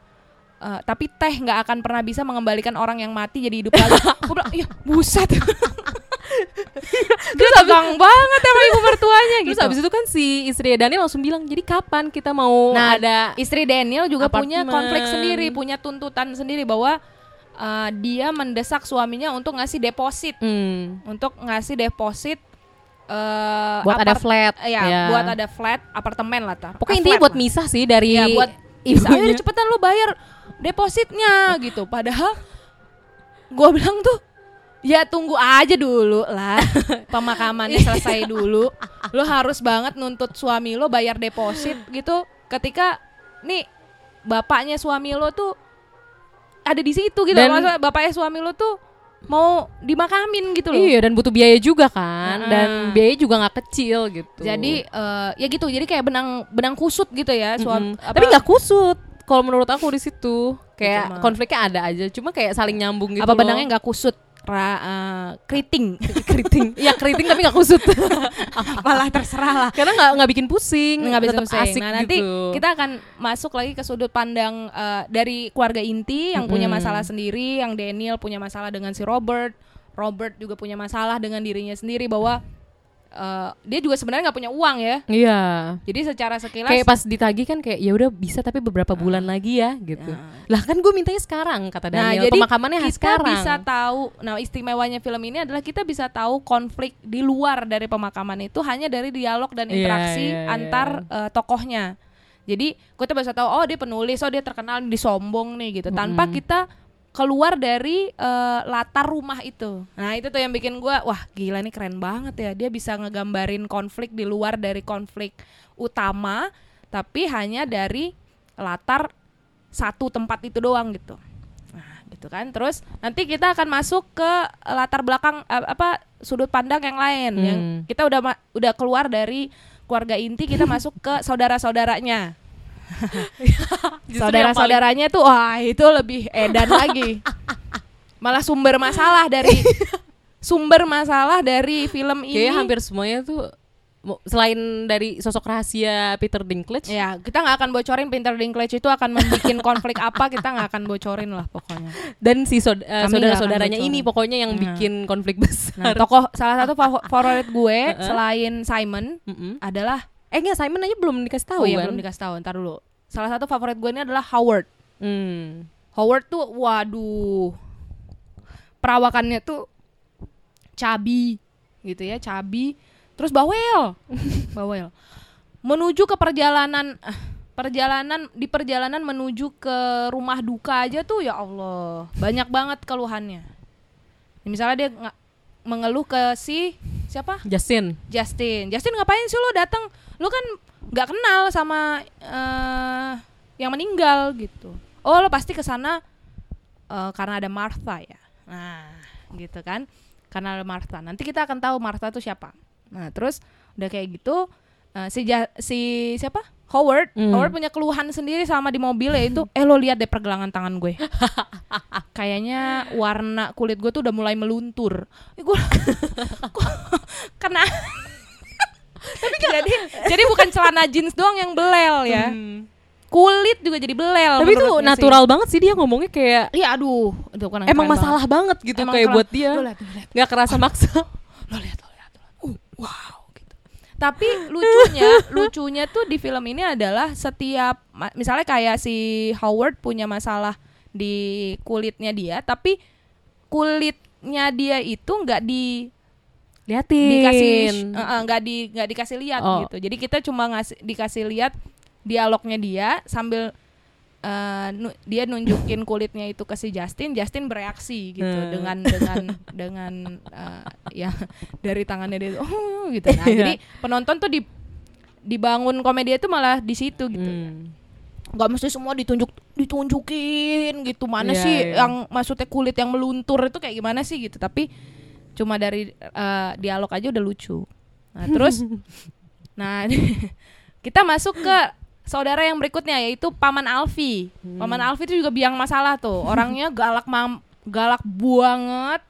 eh, tapi teh nggak akan pernah bisa mengembalikan orang yang mati jadi hidup lagi. [laughs] Gue bilang, iya buset. [laughs] Dia tegang banget sama ibu mertuanya gitu. terus abis itu kan si istri Daniel langsung bilang jadi kapan kita mau Nah, ada istri Daniel juga punya apartemen. konflik sendiri, punya tuntutan sendiri bahwa uh, dia mendesak suaminya untuk ngasih deposit, Hmm, untuk ngasih deposit uh, buat ada flat ya, ya. buat ada flat apartemen lah tar. pokoknya Ah, intinya buat lah. misah sih dari Iya, buat bisa ayo cepetan lu bayar depositnya gitu. Padahal gua bilang tuh ya tunggu aja dulu lah [laughs] pemakamannya selesai dulu. Lo harus banget nuntut suami lo bayar deposit gitu ketika nih bapaknya suami lo tuh ada di situ gitu. Dan- Maksudnya bapaknya suami lo tuh mau dimakamin gitu loh. Iya dan butuh biaya juga kan Heeh. dan biaya juga nggak kecil gitu. Jadi eh, ya gitu. Jadi kayak benang benang kusut gitu ya suami Mm-mm. tapi nggak kusut. Kalau menurut aku di situ kayak Cuma- konfliknya ada aja. Cuma kayak saling nyambung gitu. apa benangnya nggak kusut ra, eh, keriting [laughs] keriting? ya keriting tapi nggak kusut. [laughs] apalah terserah lah Karena nggak nggak bikin pusing. nggak bisa tetap pusing. asik Nah nanti gitu. kita akan masuk lagi ke sudut pandang eh, dari keluarga inti yang punya Mm-mm. masalah sendiri, yang Daniel punya masalah dengan si Robert, Robert juga punya masalah dengan dirinya sendiri bahwa eh, dia juga sebenarnya nggak punya uang ya. Iya. Jadi secara sekilas Kayak pas ditagih kan kayak ya udah bisa tapi beberapa bulan lagi ya gitu. Lah kan gue mintanya sekarang kata Nah, Daniel. jadi Pemakamannya kita sekarang. bisa tahu. Nah, istimewanya film ini adalah kita bisa tahu konflik di luar dari pemakaman itu hanya dari dialog dan Iya, interaksi iya, iya. antar eh, tokohnya. Jadi kita bisa tahu oh dia penulis, oh dia terkenal di sombong nih gitu. Tanpa kita keluar dari eh, latar rumah itu. Nah, itu tuh yang bikin gua wah gila nih keren banget ya. Dia bisa ngegambarin konflik di luar dari konflik utama tapi hanya dari latar satu tempat itu doang gitu. Nah, gitu kan. Terus nanti kita akan masuk ke latar belakang eh, apa sudut pandang yang lain yang Hmm. kita udah udah keluar dari keluarga inti kita masuk ke saudara-saudaranya. Saudara-saudaranya tuh wah itu lebih edan lagi. malah sumber masalah dari sumber masalah dari film ini. Kayaknya hampir semuanya tuh selain dari sosok rahasia Peter Dinklage Ya, kita nggak akan bocorin Peter Dinklage itu akan membuat konflik apa, kita nggak akan bocorin lah pokoknya. dan si saud- eh, Kami saudara-saudaranya nggak akan ini pokoknya yang Nah. bikin konflik Nah, besar. tokoh salah satu favo- favorit gue [laughs] selain Simon adalah Eh enggak Simon aja belum dikasih tahu oh iya kan? belum dikasih tahu, ntar dulu. Salah satu favorit gue ini adalah Howard. Hmm. Howard tuh waduh. Perawakannya tuh cabi gitu ya, cabi. Terus bawel. [laughs] bawel. Menuju ke perjalanan perjalanan di perjalanan menuju ke rumah duka aja tuh ya Allah, banyak banget keluhannya. Misalnya dia nga- mengeluh ke si siapa? Justin. Justin. Justin ngapain sih lo datang? Lo kan nggak kenal sama eh yang meninggal gitu. Oh lo pasti ke sana eh, karena ada Martha ya. Nah gitu kan. Karena ada Martha. Nanti kita akan tahu Martha itu siapa. Nah terus udah kayak gitu eh, si Ja- si siapa? Howard. Hmm. Howard punya keluhan sendiri sama di mobil itu. Eh lo lihat deh pergelangan tangan gue. [laughs] Kayaknya warna kulit gue tuh udah mulai meluntur. Eh, gue [laughs] kena [laughs] tapi jadi jadi bukan celana jeans doang yang belel ya kulit juga jadi belel Tapi itu natural banget sih dia ngomongnya kayak sih. iya aduh kan emang masalah banget, gitu Emang kayak buat dia. Nggak kerasa maksa. banget. lo lihat lo lihat lo lihat. Uh, wow tapi lucunya [laughs] lucunya tuh di film ini adalah setiap misalnya kayak si Howard punya masalah di kulitnya dia tapi kulitnya dia itu nggak di Liatin. dikasih eh, nggak di nggak dikasih lihat Oh. gitu jadi kita cuma ngasih dikasih lihat dialognya dia sambil eh, nu- dia nunjukin kulitnya itu ke si Justin Justin bereaksi gitu Hmm. dengan dengan [laughs] dengan eh, ya dari tangannya dia oh gitu nah Iya. jadi penonton tuh di dibangun komedi itu malah di situ gitu Hmm. nggak mesti semua ditunjuk ditunjukin gitu mana Iya, sih iya. yang maksudnya kulit yang meluntur itu kayak gimana sih gitu tapi cuma dari eh, dialog aja udah lucu nah terus [laughs] nah [laughs] kita masuk ke saudara yang berikutnya yaitu paman Alfi Hmm. paman Alfi itu juga biang masalah tuh orangnya [laughs] galak mam galak banget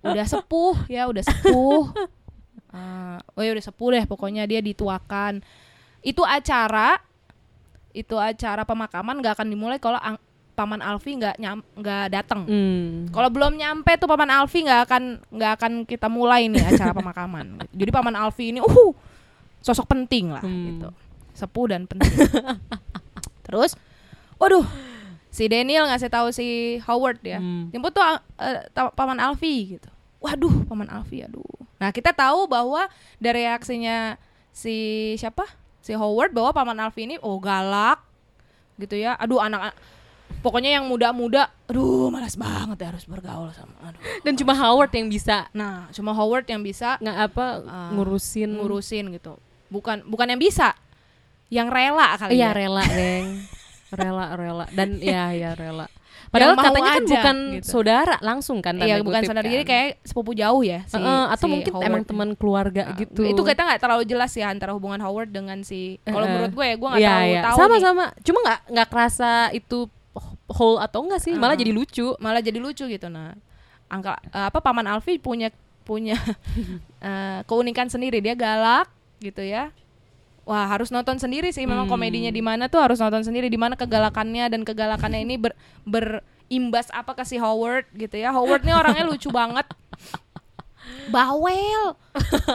udah sepuh ya udah sepuh Eh, [laughs] oh ya udah sepuh deh pokoknya dia dituakan itu acara itu acara pemakaman nggak akan dimulai kalau paman Alfi nggak nyam nggak datang. Hmm. Kalau belum nyampe tuh paman Alfi nggak akan nggak akan kita mulai nih acara pemakaman. [laughs] Jadi paman Alfi ini uh sosok penting lah Hmm. gitu. Sepuh dan penting. [laughs] Terus waduh si Daniel ngasih tahu si Howard ya. Hmm. Jemput tuh ta- paman Alfi gitu. Waduh, paman Alfi aduh. Nah, kita tahu bahwa dari reaksinya si siapa? Si Howard bahwa paman Alfi ini oh galak gitu ya. Aduh, anak pokoknya yang muda-muda aduh malas banget ya harus bergaul sama aduh. Dan cuma Howard yang bisa Nah, cuma Howard yang bisa nggak apa uh, ngurusin ngurusin gitu. Bukan bukan yang bisa. Yang rela kali Iya ya. rela, Deng. rela, rela. Dan ya ya rela. [laughs] Padahal mau katanya kan aja, bukan gitu. saudara langsung kan Iya, bukan saudara kan. jadi kayak sepupu jauh ya si Heeh, atau si mungkin Howard emang teman keluarga Nah, gitu. Itu kita nggak terlalu jelas ya antara hubungan Howard dengan si. Kalau menurut gue ya, gue nggak Iya, tahu iya. tahu sama nih. sama. Cuma nggak nggak kerasa itu whole atau enggak sih, malah Heeh. jadi lucu. Malah jadi lucu gitu. Nah, angka eh, apa paman Alfi punya punya [laughs] eh, keunikan sendiri dia galak gitu ya. Wah harus nonton sendiri sih. Memang Hmm. komedinya di mana tuh harus nonton sendiri di mana kegalakannya dan kegalakannya ini ber, berimbas apa ke si Howard gitu ya. Howard nih orangnya lucu [laughs] banget. Bawel.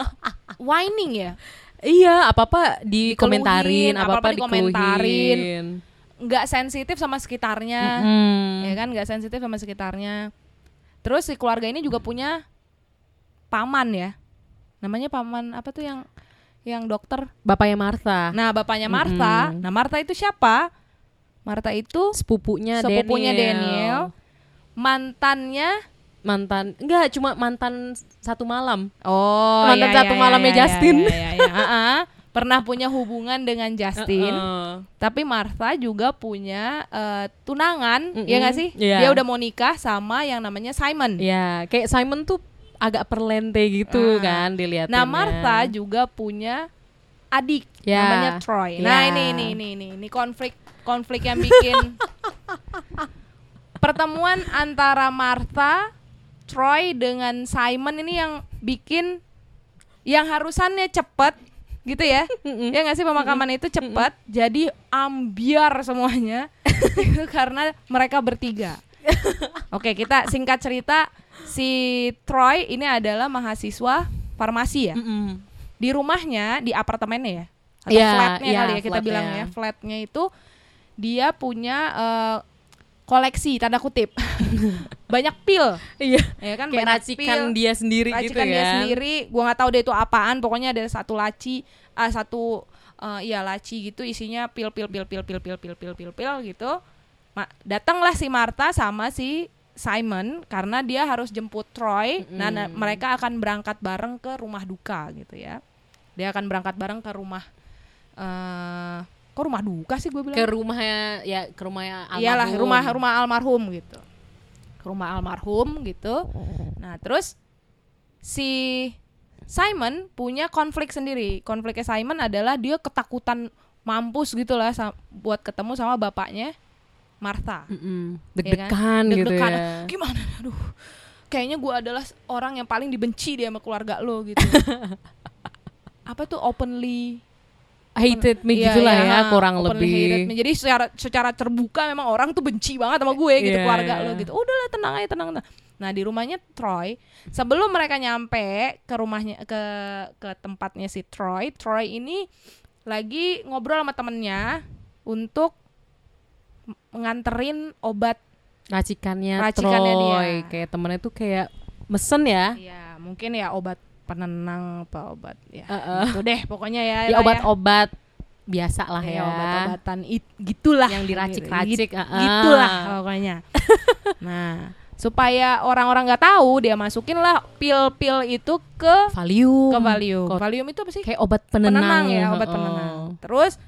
[laughs] Whining ya? Iya, apa-apa Dikeluhin, dikomentarin, apa-apa apa-apa dikomentarin. nggak sensitif sama sekitarnya. Hmm. ya kan nggak sensitif sama sekitarnya. Terus si keluarga ini juga punya paman ya. Namanya paman apa tuh yang yang dokter Bapaknya Martha. nah bapaknya Martha Mm-mm. nah Martha itu siapa Martha itu sepupunya sepupunya Daniel. Daniel mantannya Mantan, enggak cuma mantan satu malam. oh Mantan iya, satu iya, malamnya iya, Justin. iya, iya, iya. Ah-ah. pernah punya hubungan dengan Justin Heeh. Tapi Martha juga punya eh, tunangan, Mm-mm. ya nggak sih? Iya. Dia udah mau nikah sama yang namanya Simon. Ya, kayak Simon tuh agak perlente gitu Ah. kan dilihat. Nah, Martha juga punya adik Ya. namanya Troy. Nah, Ya. ini ini ini ini ini konflik konflik yang bikin [laughs] pertemuan antara Martha, Troy dengan Simon ini yang bikin yang harusannya cepet gitu ya ya nggak sih pemakaman itu cepat jadi ambiar semuanya [laughs] [laughs] karena mereka bertiga oke kita singkat cerita. Si Troy ini adalah mahasiswa farmasi ya? Di rumahnya di apartemennya ya? Atau Iya, flatnya iya, kali ya kita flatnya. bilang ya. Flatnya itu dia punya eh, koleksi tanda kutip. [laughs] Banyak pil. Iya. ya kan Kayak banyak racikan pil, dia sendiri racikan gitu dia ya. sendiri. Gua nggak tahu deh itu apaan. Pokoknya ada satu laci ah satu eh, iya laci gitu isinya pil pil pil pil pil pil pil pil pil pil gitu datanglah si Martha sama si Simon karena dia harus jemput Troy nah na- mereka akan berangkat bareng ke rumah duka gitu ya. Dia akan berangkat bareng ke rumah eh kok rumah duka sih gue bilang? Ke rumahnya ya ke rumahnya almarhum. iyalah rumah rumah almarhum gitu. Ke rumah almarhum gitu. Nah terus si Simon punya konflik sendiri. Konfliknya Simon adalah dia ketakutan mampus gitu lah sa- buat ketemu sama bapaknya Martha Mm-mm. ya Deg-degan kan? gitu Deg-degan. ya. gimana aduh kayaknya gue adalah orang yang paling dibenci dia sama keluarga lo gitu [laughs] apa tuh openly Hated me Iya, gitulah iya, ya, kurang lebih. Jadi secara secara terbuka memang orang tuh benci banget sama gue gitu Iya, keluarga iya. lo gitu. Udahlah tenang aja tenang, tenang. Nah di rumahnya Troy sebelum mereka nyampe ke rumahnya ke ke tempatnya si Troy, Troy ini lagi ngobrol sama temennya untuk nganterin obat. Racikannya, Racikannya Troy. dia. Kayak temennya tuh kayak mesen ya. Ya mungkin ya obat penenang apa obat ya. Heeh. Gitu deh pokoknya ya. Ya lah obat-obat biasa lah ya ya. obat-obatan it, gitulah Yang Gitu- diracik-racik, heeh. gitulah pokoknya [laughs] nah supaya orang-orang nggak tahu dia masukin lah pil-pil itu ke Valium. ke Valium Kok- Valium itu apa sih Kayak obat penenang, ya obat heeh. penenang terus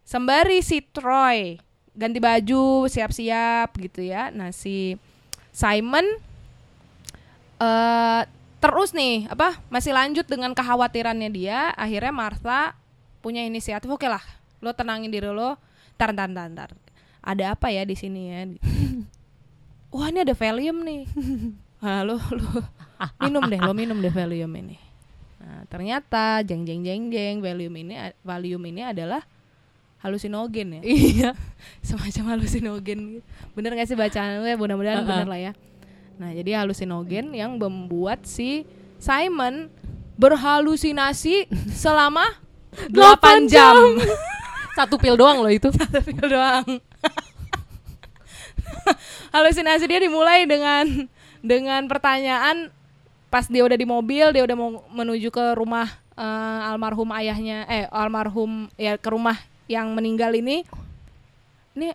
sembari si Troy ganti baju siap-siap gitu ya. Nah si Simon eh terus nih apa masih lanjut dengan kekhawatirannya dia. Akhirnya Martha punya inisiatif oke lah lo tenangin diri lo. Tar tar tar tar ada apa ya di sini ya? [laughs] Wah ini ada Valium nih. [laughs] Ah, lo lo [laughs] minum deh lo minum deh Valium ini. Nah ternyata jeng jeng jeng jeng Valium ini Valium ini adalah halusinogen ya [laughs] Iya. semacam halusinogen gitu. bener gak sih bacaan gue mudah-mudahan Uh-uh. bener lah ya nah jadi halusinogen yang membuat si Simon berhalusinasi [laughs] selama 8 jam [laughs] Satu pil doang loh itu. pil doang halusinasi dia dimulai dengan dengan pertanyaan pas dia udah di mobil dia udah mau menuju ke rumah eh, almarhum ayahnya eh almarhum ya ke rumah yang meninggal ini ini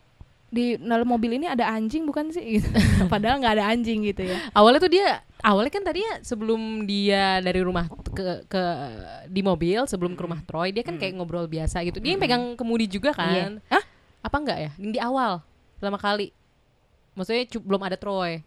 di dalam mobil ini ada anjing bukan sih gitu. [laughs] padahal nggak ada anjing gitu ya Awalnya tuh dia awalnya kan tadinya sebelum dia dari rumah ke ke di mobil sebelum ke rumah Troy dia kan kayak ngobrol biasa gitu. Dia yang pegang kemudi juga kan. Iya. Hah? Apa enggak ya? Di awal pertama kali. Maksudnya belum ada Troy.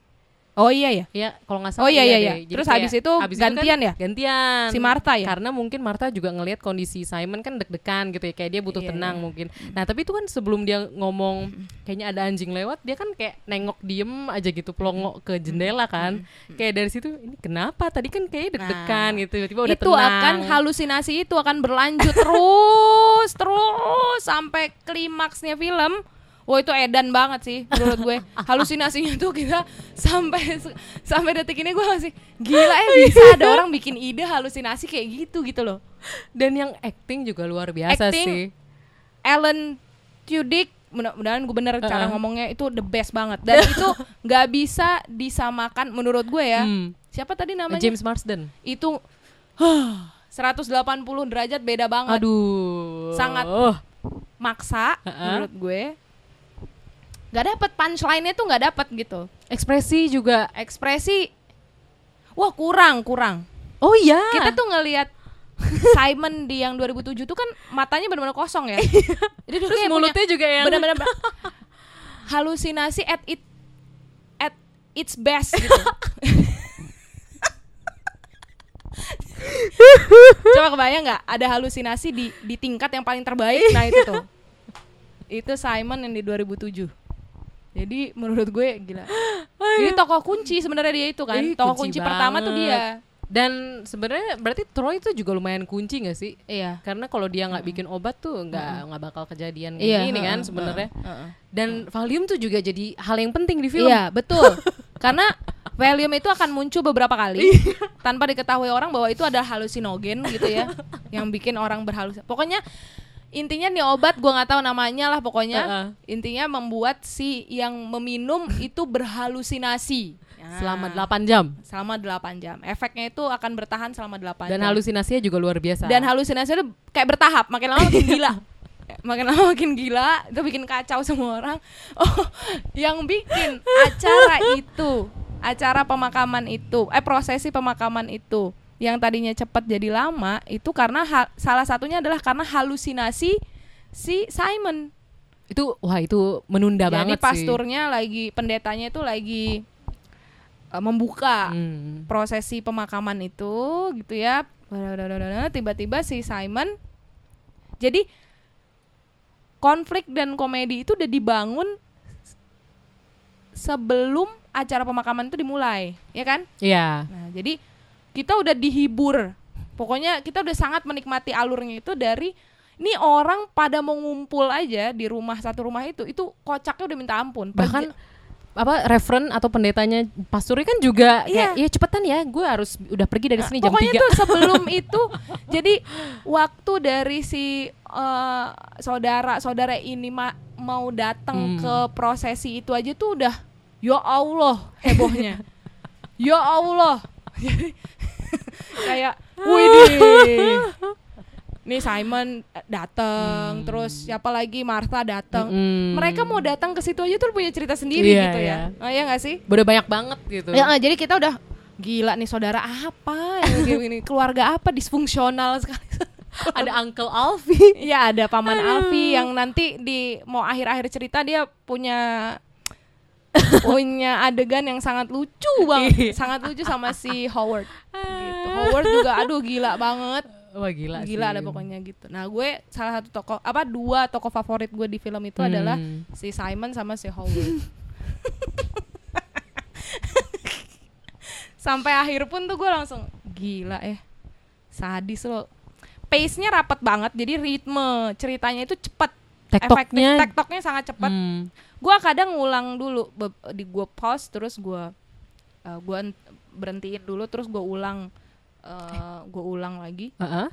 Oh iya ya Ya kalau nggak Oh salah. iya, iya, deh. iya. Jadi Terus kayak habis itu habis kan gantian ya? Gantian. Si Martha ya? Karena mungkin Martha juga ngelihat kondisi Simon kan deg-degan gitu ya, kayak dia butuh Iya, tenang iya. mungkin. Nah tapi itu kan sebelum dia ngomong kayaknya ada anjing lewat, dia kan kayak nengok diem aja gitu, pelongo ke jendela kan. Kayak dari situ ini kenapa? Tadi kan kayak deg-degan Nah, gitu, tiba-tiba udah itu tenang. akan halusinasi itu akan berlanjut terus terus sampai klimaksnya film Wah itu edan banget sih menurut gue halusinasinya tuh kita sampai sampai detik ini gue masih gila eh bisa [laughs] ada orang bikin ide halusinasi kayak gitu gitu loh Dan yang acting juga luar biasa Acting, sih. Alan Tudyk mudah-mudahan gue bener cara Uh-uh. ngomongnya itu the best banget dan [laughs] itu nggak bisa disamakan menurut gue ya Hmm. siapa tadi namanya James Marsden. itu [sighs] 180 derajat beda banget Aduh. Sangat. maksa Uh-uh. menurut gue nggak dapet punchline-nya tuh nggak dapet gitu Ekspresi juga. ekspresi wah kurang kurang Oh iya. kita tuh ngelihat Simon di yang 2007 tuh kan matanya benar-benar kosong ya [laughs] jadi Terus mulutnya juga yang benar-benar [laughs] halusinasi at it at its best gitu [laughs] Coba kebayang nggak ada halusinasi di di tingkat yang paling terbaik? Nah itu tuh. Itu Simon yang di 2007. Jadi menurut gue gila. [gasps] Jadi tokoh kunci sebenarnya dia itu kan. Ih, tokoh kunci, pertama tuh dia. Dan sebenarnya berarti Troy itu juga lumayan kunci gak sih? Iya. Karena kalau dia nggak bikin obat tuh nggak nggak bakal kejadian kayak Iya, gini kan sebenarnya. Dan Valium tuh juga jadi hal yang penting di film. Iya, betul. [laughs] Karena Valium itu akan muncul beberapa kali Iya. tanpa diketahui orang bahwa itu ada halusinogen gitu ya, yang bikin orang berhalusinasi. Pokoknya intinya nih obat gua nggak tahu namanya lah pokoknya. Heeh. Intinya membuat si yang meminum itu berhalusinasi. Nah, Selama 8 jam. selama 8 jam. Efeknya itu akan bertahan selama 8 Dan jam. halusinasinya juga luar biasa. Dan halusinasi itu kayak bertahap, makin lama makin gila. [laughs] makin lama makin gila, itu bikin kacau semua orang. Oh, yang bikin acara itu, acara pemakaman itu, eh prosesi pemakaman itu yang tadinya cepat jadi lama itu karena salah satunya adalah karena halusinasi si Simon. itu wah itu menunda Jadi banget sih. pasturnya lagi pendetanya itu lagi eh, membuka Hmm. prosesi pemakaman itu gitu ya tiba-tiba si Simon jadi konflik dan komedi itu udah dibangun sebelum acara pemakaman itu dimulai ya kan Iya. nah jadi kita udah dihibur pokoknya kita udah sangat menikmati alurnya itu dari ini orang pada mau ngumpul aja di rumah satu rumah itu itu kocaknya udah minta ampun Bahkan apa referen atau pendetanya pasturnya kan juga Iya. kayak ya cepetan ya gue harus udah pergi dari sini jam Pokoknya 3 tuh [laughs] sebelum itu jadi waktu dari si eh, saudara-saudara ini ma- mau datang Hmm. ke prosesi itu aja tuh udah ya Allah hebohnya. [laughs] ya Allah. [laughs] Kayak wih Nih Simon eh, datang, terus siapa lagi Martha datang. Mm-mm. Mereka mau datang ke situ aja tuh punya cerita sendiri Iya, gitu iya. ya. Oh iya gak sih? udah banyak banget gitu Ya, eh, jadi kita udah gila nih saudara apa yang [laughs] kayak gini keluarga apa disfungsional sekali. [laughs] ada Uncle Alfie Iya ada paman Alfi yang nanti di mau akhir-akhir cerita dia punya punya adegan yang sangat lucu [laughs] banget, sangat lucu sama si Howard. Gitu. Howard juga aduh gila banget. wah gila Gila sih. ada pokoknya gitu. Nah, gue salah satu tokoh apa dua tokoh favorit gue di film itu adalah Hmm. si Simon sama si Howard. [laughs] Sampai akhir pun tuh gue langsung gila eh. Sadis lo. Pace-nya rapat banget jadi ritme ceritanya itu cepet. Tektoknya- Efektif, tektoknya sangat cepat. Hmm. Gue kadang ngulang dulu di gue pause terus gue uh, gue berhentiin dulu terus gue ulang uh, gue ulang lagi Heeh.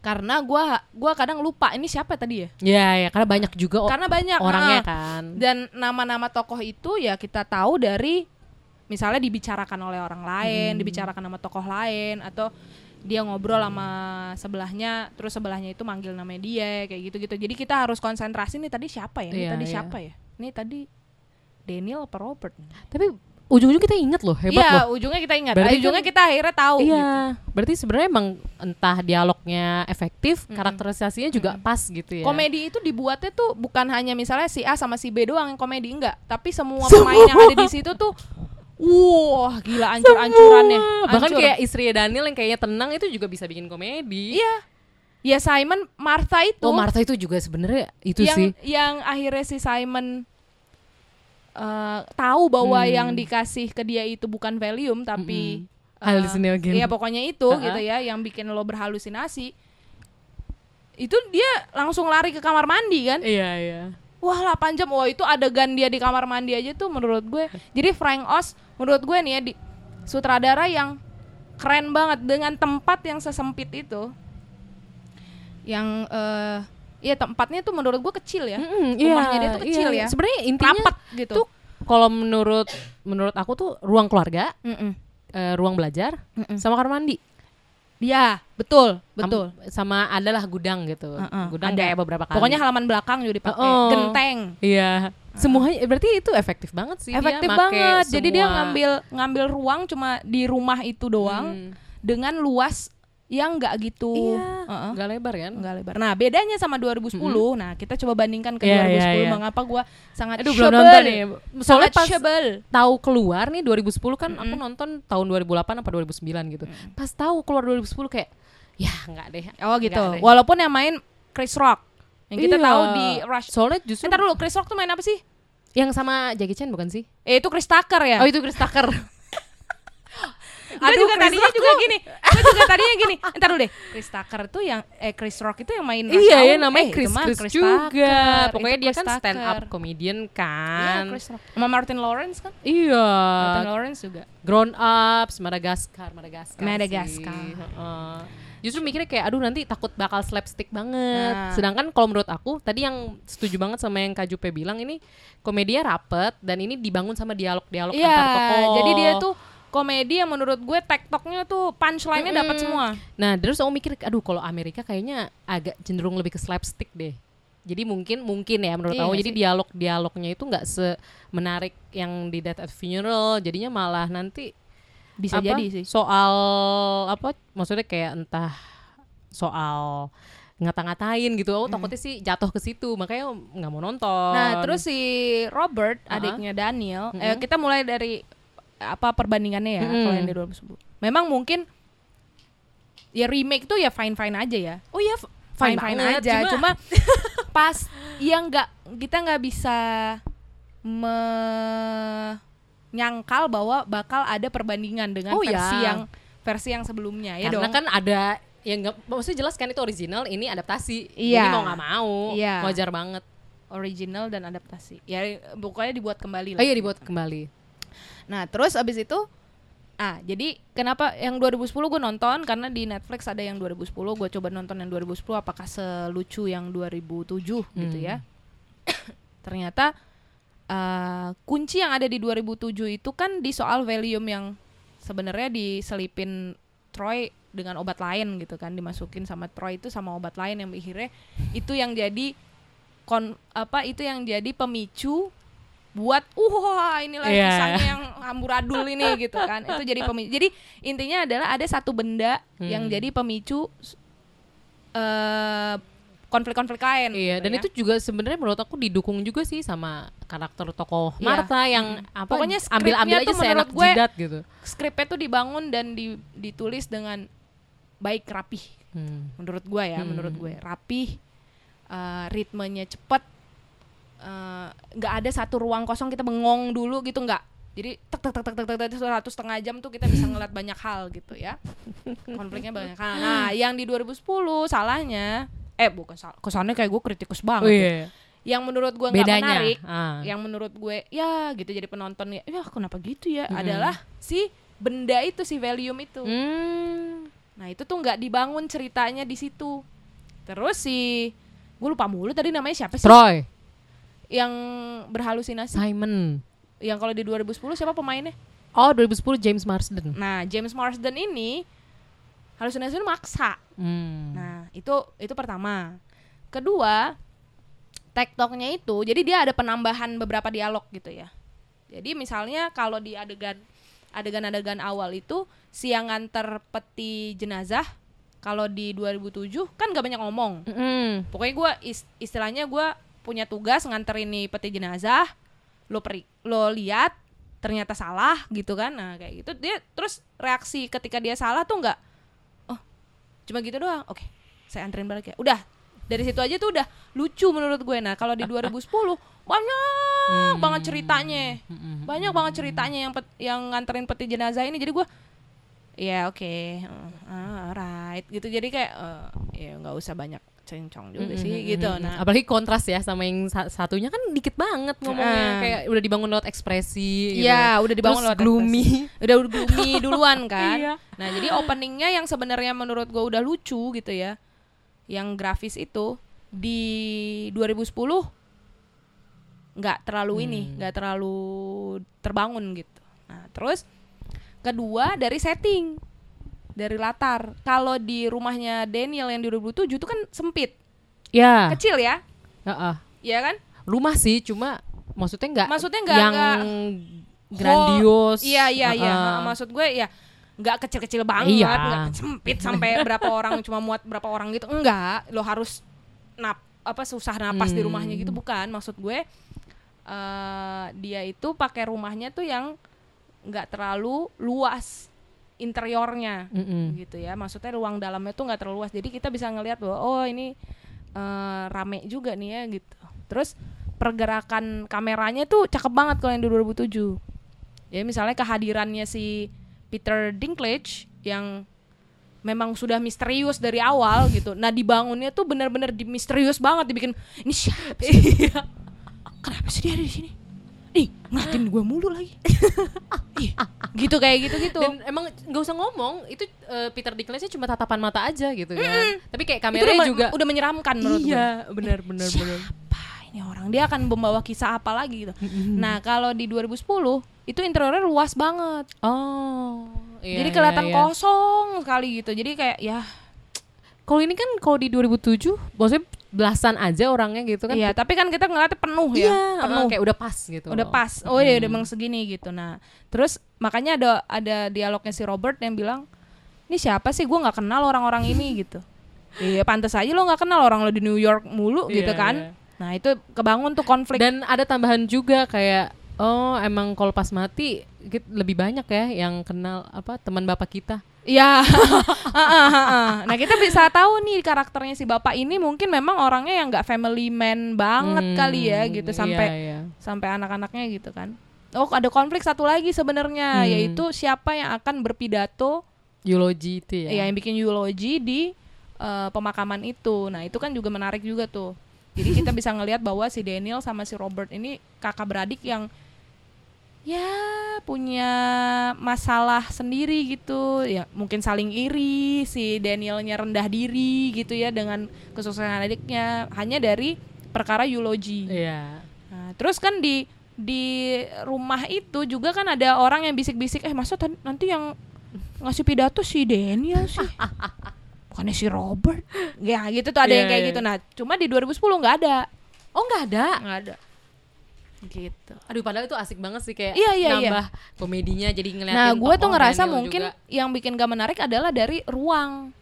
karena gua gua kadang lupa ini siapa tadi ya Ya ya karena banyak juga karena banyak orangnya ah. kan. dan nama-nama tokoh itu ya kita tahu dari misalnya dibicarakan oleh orang lain Hmm. dibicarakan sama tokoh lain atau dia ngobrol sama sebelahnya terus sebelahnya itu manggil namanya dia kayak gitu gitu jadi kita harus konsentrasi nih tadi siapa ya? Ini Iya, tadi iya. siapa ya? Ini tadi Daniel apa Robert? Tapi ujung-ujung kita inget loh, hebat iya loh. ujungnya kita ingat. Berarti ujungnya kan- kita akhirnya tahu Iya, gitu. berarti sebenarnya emang entah dialognya efektif, karakterisasinya juga pas gitu ya. Komedi itu dibuatnya tuh bukan hanya misalnya si A sama si B doang yang komedi enggak, tapi semua pemain yang ada di situ tuh wah gila ancur-ancurannya. Bahkan Hancur. kayak istri Daniel yang kayaknya tenang itu juga bisa bikin komedi. iya. Ya Simon Martha itu Oh Martha itu juga sebenarnya itu yang sih. yang akhirnya si Simon eh, tahu bahwa Hmm. yang dikasih ke dia itu bukan Valium tapi Mm-mm. eh, Hallucinogen. Iya pokoknya itu Uh-uh. gitu ya yang bikin lo berhalusinasi. Itu dia langsung lari ke kamar mandi kan? Iya iya. Wah 8 jam, wah itu adegan dia di kamar mandi aja tuh menurut gue Jadi Frank Oz menurut gue nih ya di sutradara yang keren banget dengan tempat yang sesempit itu Yang eh ya tempatnya tuh menurut gue kecil ya Mm-mm, Rumahnya iya, dia tuh kecil iya. ya Sebenarnya intinya Rapet gitu tuh kalau menurut menurut aku tuh ruang keluarga, Mm-mm. eh, ruang belajar, Mm-mm. sama kamar mandi. Ya betul, betul sama adalah gudang gitu. Uh-uh, Gudang ada. kayak beberapa kali. Pokoknya halaman belakang juga dipakai Oh. Genteng Iya. Semuanya berarti itu efektif banget sih. dia Efektif make banget Jadi dia ngambil ngambil ruang cuma di rumah itu doang Hmm. Dengan luas yang nggak gitu Iya. Heeh. Nggak lebar kan? nggak lebar. Nah bedanya sama 2010, nah kita coba bandingkan ke Iya, 2010 iya, iya. mengapa gua sangat Aduh belum nonton nih. Soalnya pas sebel. tahu keluar nih 2010 kan aku nonton tahun 2008 apa 2009 gitu. Pas tahu keluar 2010 kayak ya nggak deh. Oh gitu. Deh. Walaupun yang main Chris Rock, yang kita Iya. tahu di Rush. Soalnya justru Eh, ntar dulu Chris Rock tuh main apa sih? Yang sama Jackie Chan bukan sih? Eh itu Chris Tucker ya? Oh itu Chris Tucker. [laughs] gue juga tadinya juga gini gue juga tadinya gini ntar dulu deh Chris Tucker tuh yang eh Chris Rock itu yang main iya ya namanya Eh, Chris, Chris, Chris juga. Tucker. Pokoknya Itu dia Chris kan stand up Tucker. comedian Iya, kan. Chris Rock sama Martin Lawrence kan Iya. Martin Lawrence juga Grown Ups, Madagaskar, Madagaskar. Madagaskar. sih. Heeh. Justru mikirnya kayak aduh nanti takut bakal slapstick banget. Nah. Sedangkan kalau menurut aku tadi yang setuju banget sama yang Kak Jupe bilang ini komedinya rapet dan ini dibangun sama dialog-dialog Iya antar tokoh. jadi dia tuh komedi yang menurut gue tektoknya tuh punchline-nya dapat semua. Nah, terus aku mikir, aduh kalau Amerika kayaknya agak cenderung lebih ke slapstick deh. Jadi mungkin mungkin ya menurut Iya aku. jadi dialog-dialognya itu nggak semenarik yang di Death at Funeral, jadinya malah nanti bisa apa, jadi sih. soal apa maksudnya kayak entah soal ngata-ngatain gitu. Aku takutnya sih jatuh ke situ, makanya nggak mau nonton. Nah, terus si Robert, Aha. adiknya Daniel, eh, kita mulai dari apa perbandingannya ya Mm-mm. kalau yang di 2010. Memang mungkin ya remake tuh ya fine fine aja ya. oh iya Fine fine banget, aja. Cuma, [laughs] pas yang nggak kita nggak bisa menyangkal bahwa bakal ada perbandingan dengan Oh, versi ya. yang versi yang sebelumnya ya karena dong. kan ada yang nggak maksudnya jelas kan itu original, ini adaptasi. Iya. Jadi mau nggak mau, Iya. wajar banget. original dan adaptasi. Ya pokoknya dibuat kembali Oh lah. iya dibuat kembali. Nah, terus abis itu Ah, jadi kenapa yang 2010 gue nonton karena di Netflix ada yang 2010, gue coba nonton yang 2010 apakah selucu yang 2007 gitu ya. [coughs] Ternyata eh, kunci yang ada di 2007 itu kan di soal volume yang sebenarnya diselipin Troy dengan obat lain gitu kan, dimasukin sama Troy itu sama obat lain yang akhirnya itu yang jadi kon apa itu yang jadi pemicu buat wah inilah Iya. kisahnya yang amburadul ini [laughs] gitu kan itu jadi pemicu jadi intinya adalah ada satu benda yang Hmm. jadi pemicu eh konflik-konflik lain Iya, gitu dan ya. itu juga sebenarnya menurut aku didukung juga sih sama karakter tokoh Iya. Martha yang apa Pokoknya ambil-ambil aja seenak gue- jidat gitu. skripnya tuh dibangun dan di- ditulis dengan baik rapih Hmm. menurut gue ya Hmm. menurut gue rapih eh, ritmenya cepet eh, nggak ada satu ruang kosong kita bengong dulu gitu nggak jadi tek tek tek tek tek tek satu setengah jam tuh kita bisa ngeliat banyak hal gitu ya konfliknya banyak hal nah [laughs] yang di 2010 salahnya eh bukan salah kesannya kayak gue kritikus banget Oh ya. iya. yang menurut gue nggak menarik Ah. yang menurut gue ya gitu jadi penonton ya ya kenapa gitu ya Mm-mm. adalah si benda itu si volume itu Hmm. Nah itu tuh nggak dibangun ceritanya di situ. Terus si gue lupa mulu tadi namanya siapa sih? Troy, Yang berhalusinasi. Simon. Yang kalau di 2010 siapa pemainnya? Oh, 2010 James Marsden. Nah James Marsden ini halusinasi maksa. Hmm. Nah itu itu pertama. Kedua tektoknya itu jadi dia ada penambahan beberapa dialog gitu ya. Jadi misalnya kalau di adegan adegan-adegan awal itu si yang nganter peti jenazah kalau di 2007 kan gak banyak ngomong. Mm-mm. pokoknya gue istilahnya gue punya tugas nganterin nih peti jenazah lo peri lo lihat ternyata salah gitu kan. Nah kayak gitu. Dia terus reaksi ketika dia salah tuh nggak oh cuma gitu doang? Oke saya anterin balik ya. Udah dari situ aja tuh udah lucu menurut gue. Nah kalau di [laughs] 2010 banyak banget ceritanya. Banyak banget ceritanya yang pet- yang nganterin peti jenazah ini. Jadi gue ya oke uh, alright. Gitu. Jadi kayak eh, ya nggak usah banyak cencong juga sih Mm-mm, gitu mm-mm. nah apalagi kontras ya sama yang sa- satunya kan dikit banget ngomongnya Ah. kayak udah dibangun lewat ekspresi gitu. Iya, udah dibangun Terus lewat gloomy. ekspresi. Udah gloomy [laughs] duluan kan. Iya. Nah, jadi openingnya yang sebenarnya menurut gue udah lucu gitu ya. Yang grafis itu di 2010 nggak terlalu ini, Hmm. nggak terlalu terbangun gitu. Nah, terus kedua dari setting. Dari latar. Kalau di rumahnya Daniel yang di 2007 itu kan sempit. Ya. Kecil ya. Heeh. Iya kan? Rumah sih cuma maksudnya nggak Maksudnya nggak- yang nggak grandios. Iya iya iya. Heeh. Ha, Maksud gue ya nggak kecil-kecil banget, Iya. nggak sempit sampai berapa orang [laughs] cuma muat berapa orang gitu. Enggak, lo harus nap apa susah napas di Hmm. rumahnya gitu bukan. Maksud gue eh dia itu pakai rumahnya tuh yang nggak terlalu luas interiornya Mm-mm. gitu ya. Maksudnya ruang dalamnya tuh nggak terlalu luas. Jadi kita bisa ngelihat bahwa oh ini eh, rame juga nih ya gitu. Terus pergerakan kameranya tuh cakep banget kalau yang di 2007 ya misalnya kehadirannya si Peter Dinklage yang memang sudah misterius dari awal gitu nah dibangunnya tuh benar-benar di misterius banget dibikin ini siapa sih [laughs] kenapa sih dia ada di sini ih ngeliatin gue mulu lagi. [laughs] Ih, gitu kayak gitu gitu Dan emang nggak usah ngomong, itu eh, Peter Dinklage-nya cuma tatapan mata aja gitu kan. Tapi kayak udah, kameranya me- juga udah menyeramkan menurut gue Iya, [laughs] benar benar benar. siapa ini orang? Dia akan membawa kisah apa lagi gitu. Nah kalau di 2010 itu interiornya luas banget. Oh. iya, jadi kelihatan iya, iya. kosong sekali gitu. Jadi kayak ya. Kalau ini kan kalau di 2007, maksudnya belasan aja orangnya gitu kan. iya tapi kan kita ngeliatnya penuh ya. Iya, penuh. kayak udah pas gitu. udah pas. Oh ya udah emang segini gitu. Nah terus makanya ada ada dialognya si Robert yang bilang ini siapa sih? Gue nggak kenal orang-orang ini [laughs] gitu. Iya pantas aja lo nggak kenal orang lo di New York mulu gitu Iya, kan. iya. nah itu kebangun tuh konflik. Dan ada tambahan juga kayak oh emang kalau pas mati lebih banyak ya yang kenal apa teman bapak kita. [laughs] Iya. Nah kita bisa tahu nih karakternya si bapak ini mungkin memang orangnya yang nggak family man banget Hmm, kali ya gitu iya, sampai iya. sampai anak-anaknya gitu kan. Oh ada konflik satu lagi sebenarnya Hmm. yaitu siapa yang akan berpidato eulogy itu ya. ya yang bikin eulogy di eh, pemakaman itu. Nah itu kan juga menarik juga tuh. Jadi kita bisa ngelihat bahwa si Daniel sama si Robert ini kakak beradik yang ya punya masalah sendiri gitu ya mungkin saling iri si Danielnya rendah diri gitu ya dengan kesuksesan adiknya hanya dari perkara eulogy Iya. Nah, terus kan di di rumah itu juga kan ada orang yang bisik-bisik, eh masa nanti yang ngasih pidato si Daniel sih, [laughs] bukannya si Robert? Ya gitu tuh ada yang Iya, kayak iya. gitu. Nah, cuma di 2010 nggak ada, Oh nggak ada. nggak ada. Gitu. Aduh padahal itu asik banget sih kayak Iya, iya, iya. nambah komedinya jadi ngeliatin Nah, gue tuh ngerasa Daniel mungkin juga. yang bikin gak menarik adalah dari ruang.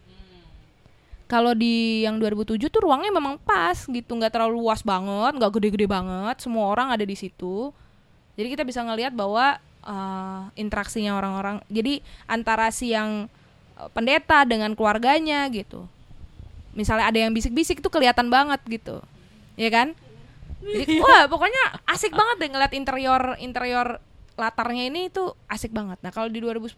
Kalau di yang 2007 tuh ruangnya memang pas gitu, nggak terlalu luas banget, nggak gede-gede banget, semua orang ada di situ. Jadi kita bisa ngelihat bahwa eh, interaksinya orang-orang. Jadi antara si yang eh, pendeta dengan keluarganya gitu. Misalnya ada yang bisik-bisik tuh kelihatan banget gitu, ya kan? Jadi wah pokoknya asik banget deh ngeliat interior interior latarnya ini tuh asik banget. Nah kalau di 2010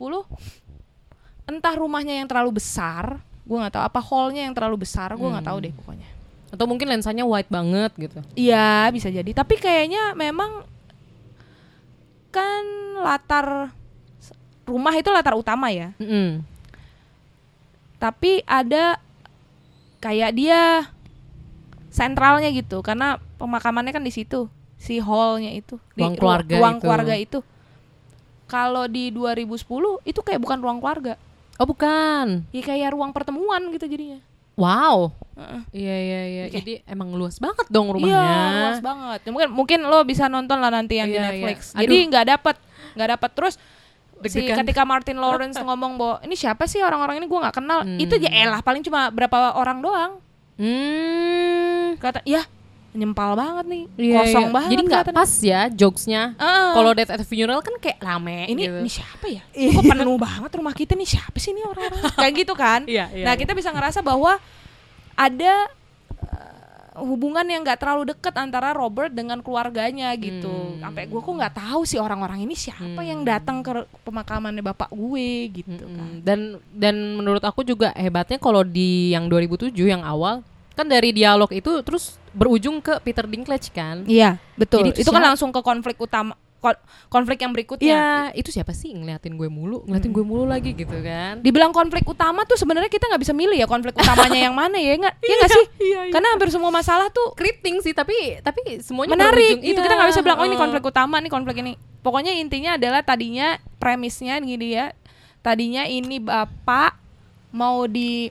entah rumahnya yang terlalu besar, gue nggak tahu apa hallnya yang terlalu besar, gue nggak tahu deh pokoknya. atau mungkin lensanya wide banget gitu. Iya bisa jadi, tapi kayaknya memang kan latar rumah itu latar utama ya, Mm-mm. tapi ada kayak dia sentralnya gitu karena pemakamannya kan di situ si hallnya itu di Ruang ru- keluarga ruang itu. keluarga itu kalau di 2010 itu kayak bukan ruang keluarga Oh bukan. ya kayak ruang pertemuan gitu jadinya Wow. Heeh. Iya iya iya. Oke. Jadi emang luas banget dong rumahnya. Iya, luas banget. Ya, mungkin mungkin lo bisa nonton lah nanti yang di Iya, Netflix. iya. Jadi nggak dapet nggak dapet terus si ketika Martin Lawrence [laughs] ngomong bahwa ini siapa sih orang-orang ini gue nggak kenal. Hmm. Itu ya elah paling cuma berapa orang doang. Hmm. Kata ya nyempal banget nih, Iya, kosong iya. banget. Jadi nggak pas ya jokesnya. Ah. Kalau Death at the Funeral kan kayak rame ini gitu. ini siapa ya? Kok penuh banget rumah kita nih siapa sih ini orang-orang? [laughs] Kayak gitu kan? Iya, iya, nah iya. kita bisa ngerasa bahwa ada eh, hubungan yang nggak terlalu deket antara Robert dengan keluarganya gitu. Hmm. Sampai gue kok nggak tahu sih orang-orang ini siapa yang datang ke pemakamannya bapak gue gitu kan. Mm-mm. Dan dan menurut aku juga hebatnya kalau di yang 2007 yang awal kan dari dialog itu terus berujung ke Peter Dinklage kan. Iya betul. Jadi itu itu kan langsung ke konflik utama kon- konflik yang berikutnya. Iya, itu siapa sih ngeliatin gue mulu, ngeliatin gue mulu lagi gitu kan. Dibilang konflik utama tuh sebenarnya kita nggak bisa milih ya konflik utamanya yang mana ya nggak? Iya nggak sih? iya, iya. Karena hampir semua masalah tuh Keriting sih tapi tapi semuanya menarik berujung- iya, kita nggak bisa bilang oh ini heeh. konflik utama nih konflik ini pokoknya intinya adalah tadinya premisnya gini ya tadinya ini bapak mau di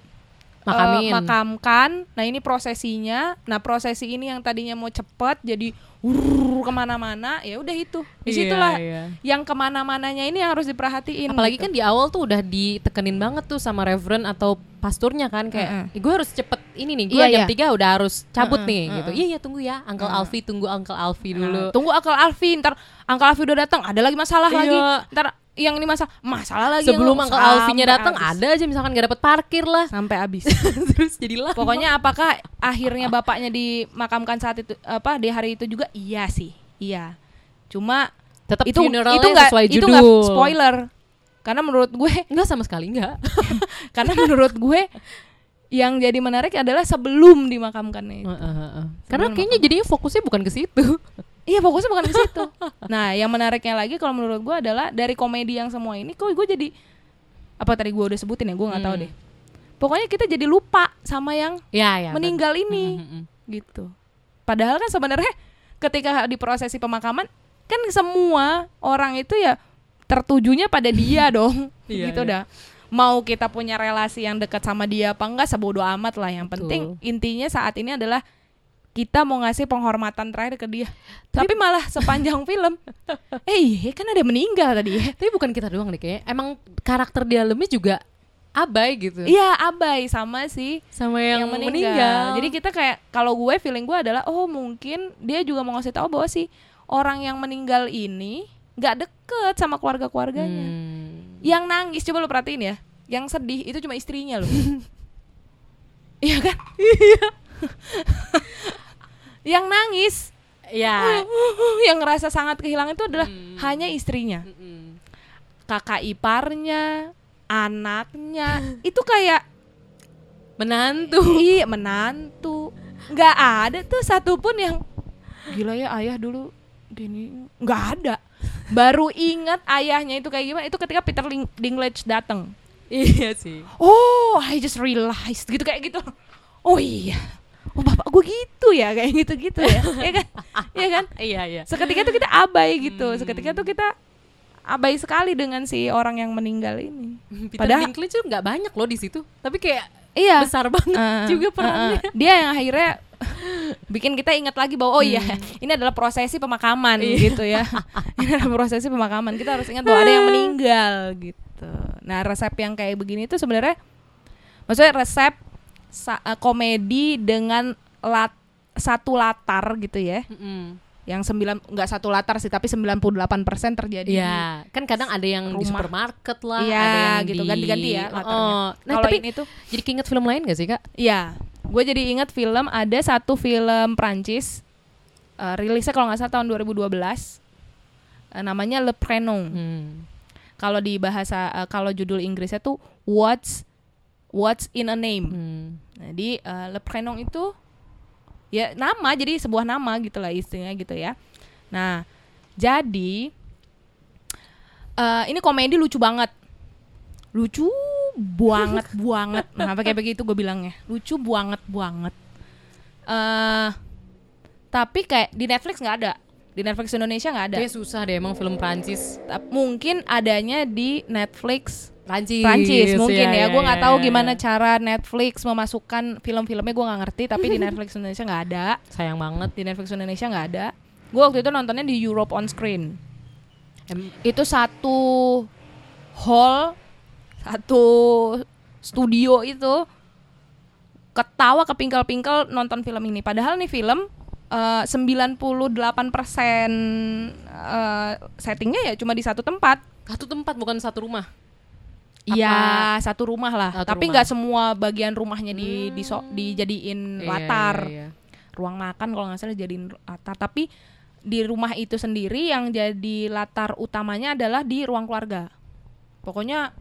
eh, Makamin. makamkan nah ini prosesinya nah prosesi ini yang tadinya mau cepet jadi wurr ke mana-mana ya udah itu di situlah Iya, iya. yang ke mana-mananya ini yang harus diperhatiin Apalagi gitu. kan di awal tuh udah ditekenin banget tuh sama reverend atau pasturnya kan kayak Mm-mm. "Ih, gue harus cepet ini nih gue Iya, jam. 3 udah harus cabut Mm-mm, nih gitu mm-mm. iya iya tunggu ya Uncle Mm. Alfie tunggu Uncle Alfie dulu Nah, tunggu Uncle Alfi ntar Uncle Alfi udah datang ada lagi masalah Iya. lagi ntar yang ini masalah masalah lagi Sebelum lu- Uncle Alvin-nya datang ada aja misalkan gak dapet parkir lah. sampai habis. [laughs] Terus jadilah pokoknya apakah akhirnya bapaknya dimakamkan saat itu apa di hari itu juga? Iya sih iya. Cuma tetap itu itu nggak sesuai itu nggak spoiler. Karena menurut gue [laughs] Enggak sama sekali enggak. [laughs] karena menurut gue yang jadi menarik adalah sebelum dimakamkannya itu. Karena kayaknya jadinya fokusnya bukan ke situ. Iya fokusnya bukan ke situ. nah, yang menariknya lagi kalau menurut gue adalah dari komedi yang semua ini, kok gue jadi apa tadi gue udah sebutin ya, gue nggak tahu Hmm. deh. Pokoknya kita jadi lupa sama yang Ya, ya. meninggal betul. ini, Mm, mm, mm. gitu. Padahal kan sebenarnya ketika diprosesi pemakaman, kan semua orang itu ya tertujunya pada dia [laughs] dong, Iya, gitu iya. dah. Mau kita punya relasi yang dekat sama dia apa enggak, sebodoh amat lah. Yang penting Betul. intinya saat ini adalah kita mau ngasih penghormatan terakhir ke dia. Tapi malah sepanjang [laughs] film, eh iya, kan ada yang meninggal tadi ya. Tapi bukan kita doang deh kayaknya. Emang karakter di dalamnya juga abai gitu. Iya abai sama sih Sama yang, yang, meninggal. meninggal. Jadi kita kayak kalau gue feeling gue adalah oh mungkin dia juga mau ngasih tahu bahwa si orang yang meninggal ini nggak deket sama keluarga keluarganya. Hmm. Yang nangis coba lo perhatiin ya. Yang sedih itu cuma istrinya loh. [laughs] Iya kan? [laughs] yang nangis Ya. [laughs] yang ngerasa sangat kehilangan itu adalah hanya istrinya. Mm-mm. Kakak iparnya, anaknya, [laughs] itu kayak Menantu. iya menantu. nggak ada tuh satupun yang gila ya ayah dulu gini nggak ada. Baru ingat ayahnya itu kayak gimana itu ketika Peter Ling- Dinklage datang. iya sih. Oh, I just realized gitu kayak gitu. Oh iya. Gue gitu ya kayak gitu-gitu ya. Iya kan? [laughs] Iya kan? Iya, iya. seketika itu kita abai gitu seketika itu kita abai sekali dengan si orang yang meninggal ini Peter Padahal- Dinklage tuh nggak banyak loh di situ. Tapi kayak iya besar banget Eh, juga perannya. eh. dia yang akhirnya [laughs] bikin kita ingat lagi bahwa oh iya ini adalah prosesi pemakaman gitu ya [laughs] ini adalah prosesi pemakaman kita harus ingat bahwa ada yang meninggal gitu nah resep yang kayak begini itu sebenarnya maksudnya resep eh, komedi dengan lat satu latar gitu ya Mm-mm. yang sembilan nggak satu latar sih tapi 98% terjadi di- Iya, kan kadang ada yang di rumah. supermarket lah, Iya, ada yang gitu, di ganti-ganti ya latarnya. Oh, nah tapi ini tuh jadi keinget film lain gak sih kak? Iya, gue jadi ingat film ada satu film Prancis eh, rilisnya kalau nggak salah tahun 2012 eh, namanya Le Prénom. Hmm. Kalau di bahasa eh, kalau judul Inggrisnya tuh What's What's in a Name. Hmm. Jadi eh, Le Prénom itu ya nama jadi sebuah nama gitu lah istilahnya gitu ya. Nah, jadi eh, ini komedi lucu banget. Lucu banget [laughs] banget. Nah, kayak begitu gue bilangnya. Lucu banget banget. eh tapi kayak di Netflix nggak ada. Di Netflix Indonesia nggak ada. Kayaknya susah deh emang film Prancis. Mungkin adanya di Netflix Prancis. Prancis mungkin iya, ya, gue iya, nggak tahu iya, gimana iya. cara Netflix memasukkan film-filmnya gue nggak ngerti tapi di [laughs] Netflix Indonesia nggak ada Sayang banget. di Netflix Indonesia nggak ada gue waktu itu nontonnya di Europe on Screen Em- itu satu hall satu studio itu ketawa kepingkel-pingkel nonton film ini padahal nih film eh, 98% eh, settingnya ya cuma di satu tempat Satu tempat bukan satu rumah. Iya, satu rumah lah. Satu Tapi nggak semua bagian rumahnya di, di so- dijadiin Iya, latar. iya, iya. Ruang makan kalau nggak salah jadiin latar. Tapi di rumah itu sendiri yang jadi latar utamanya adalah di ruang keluarga. Pokoknya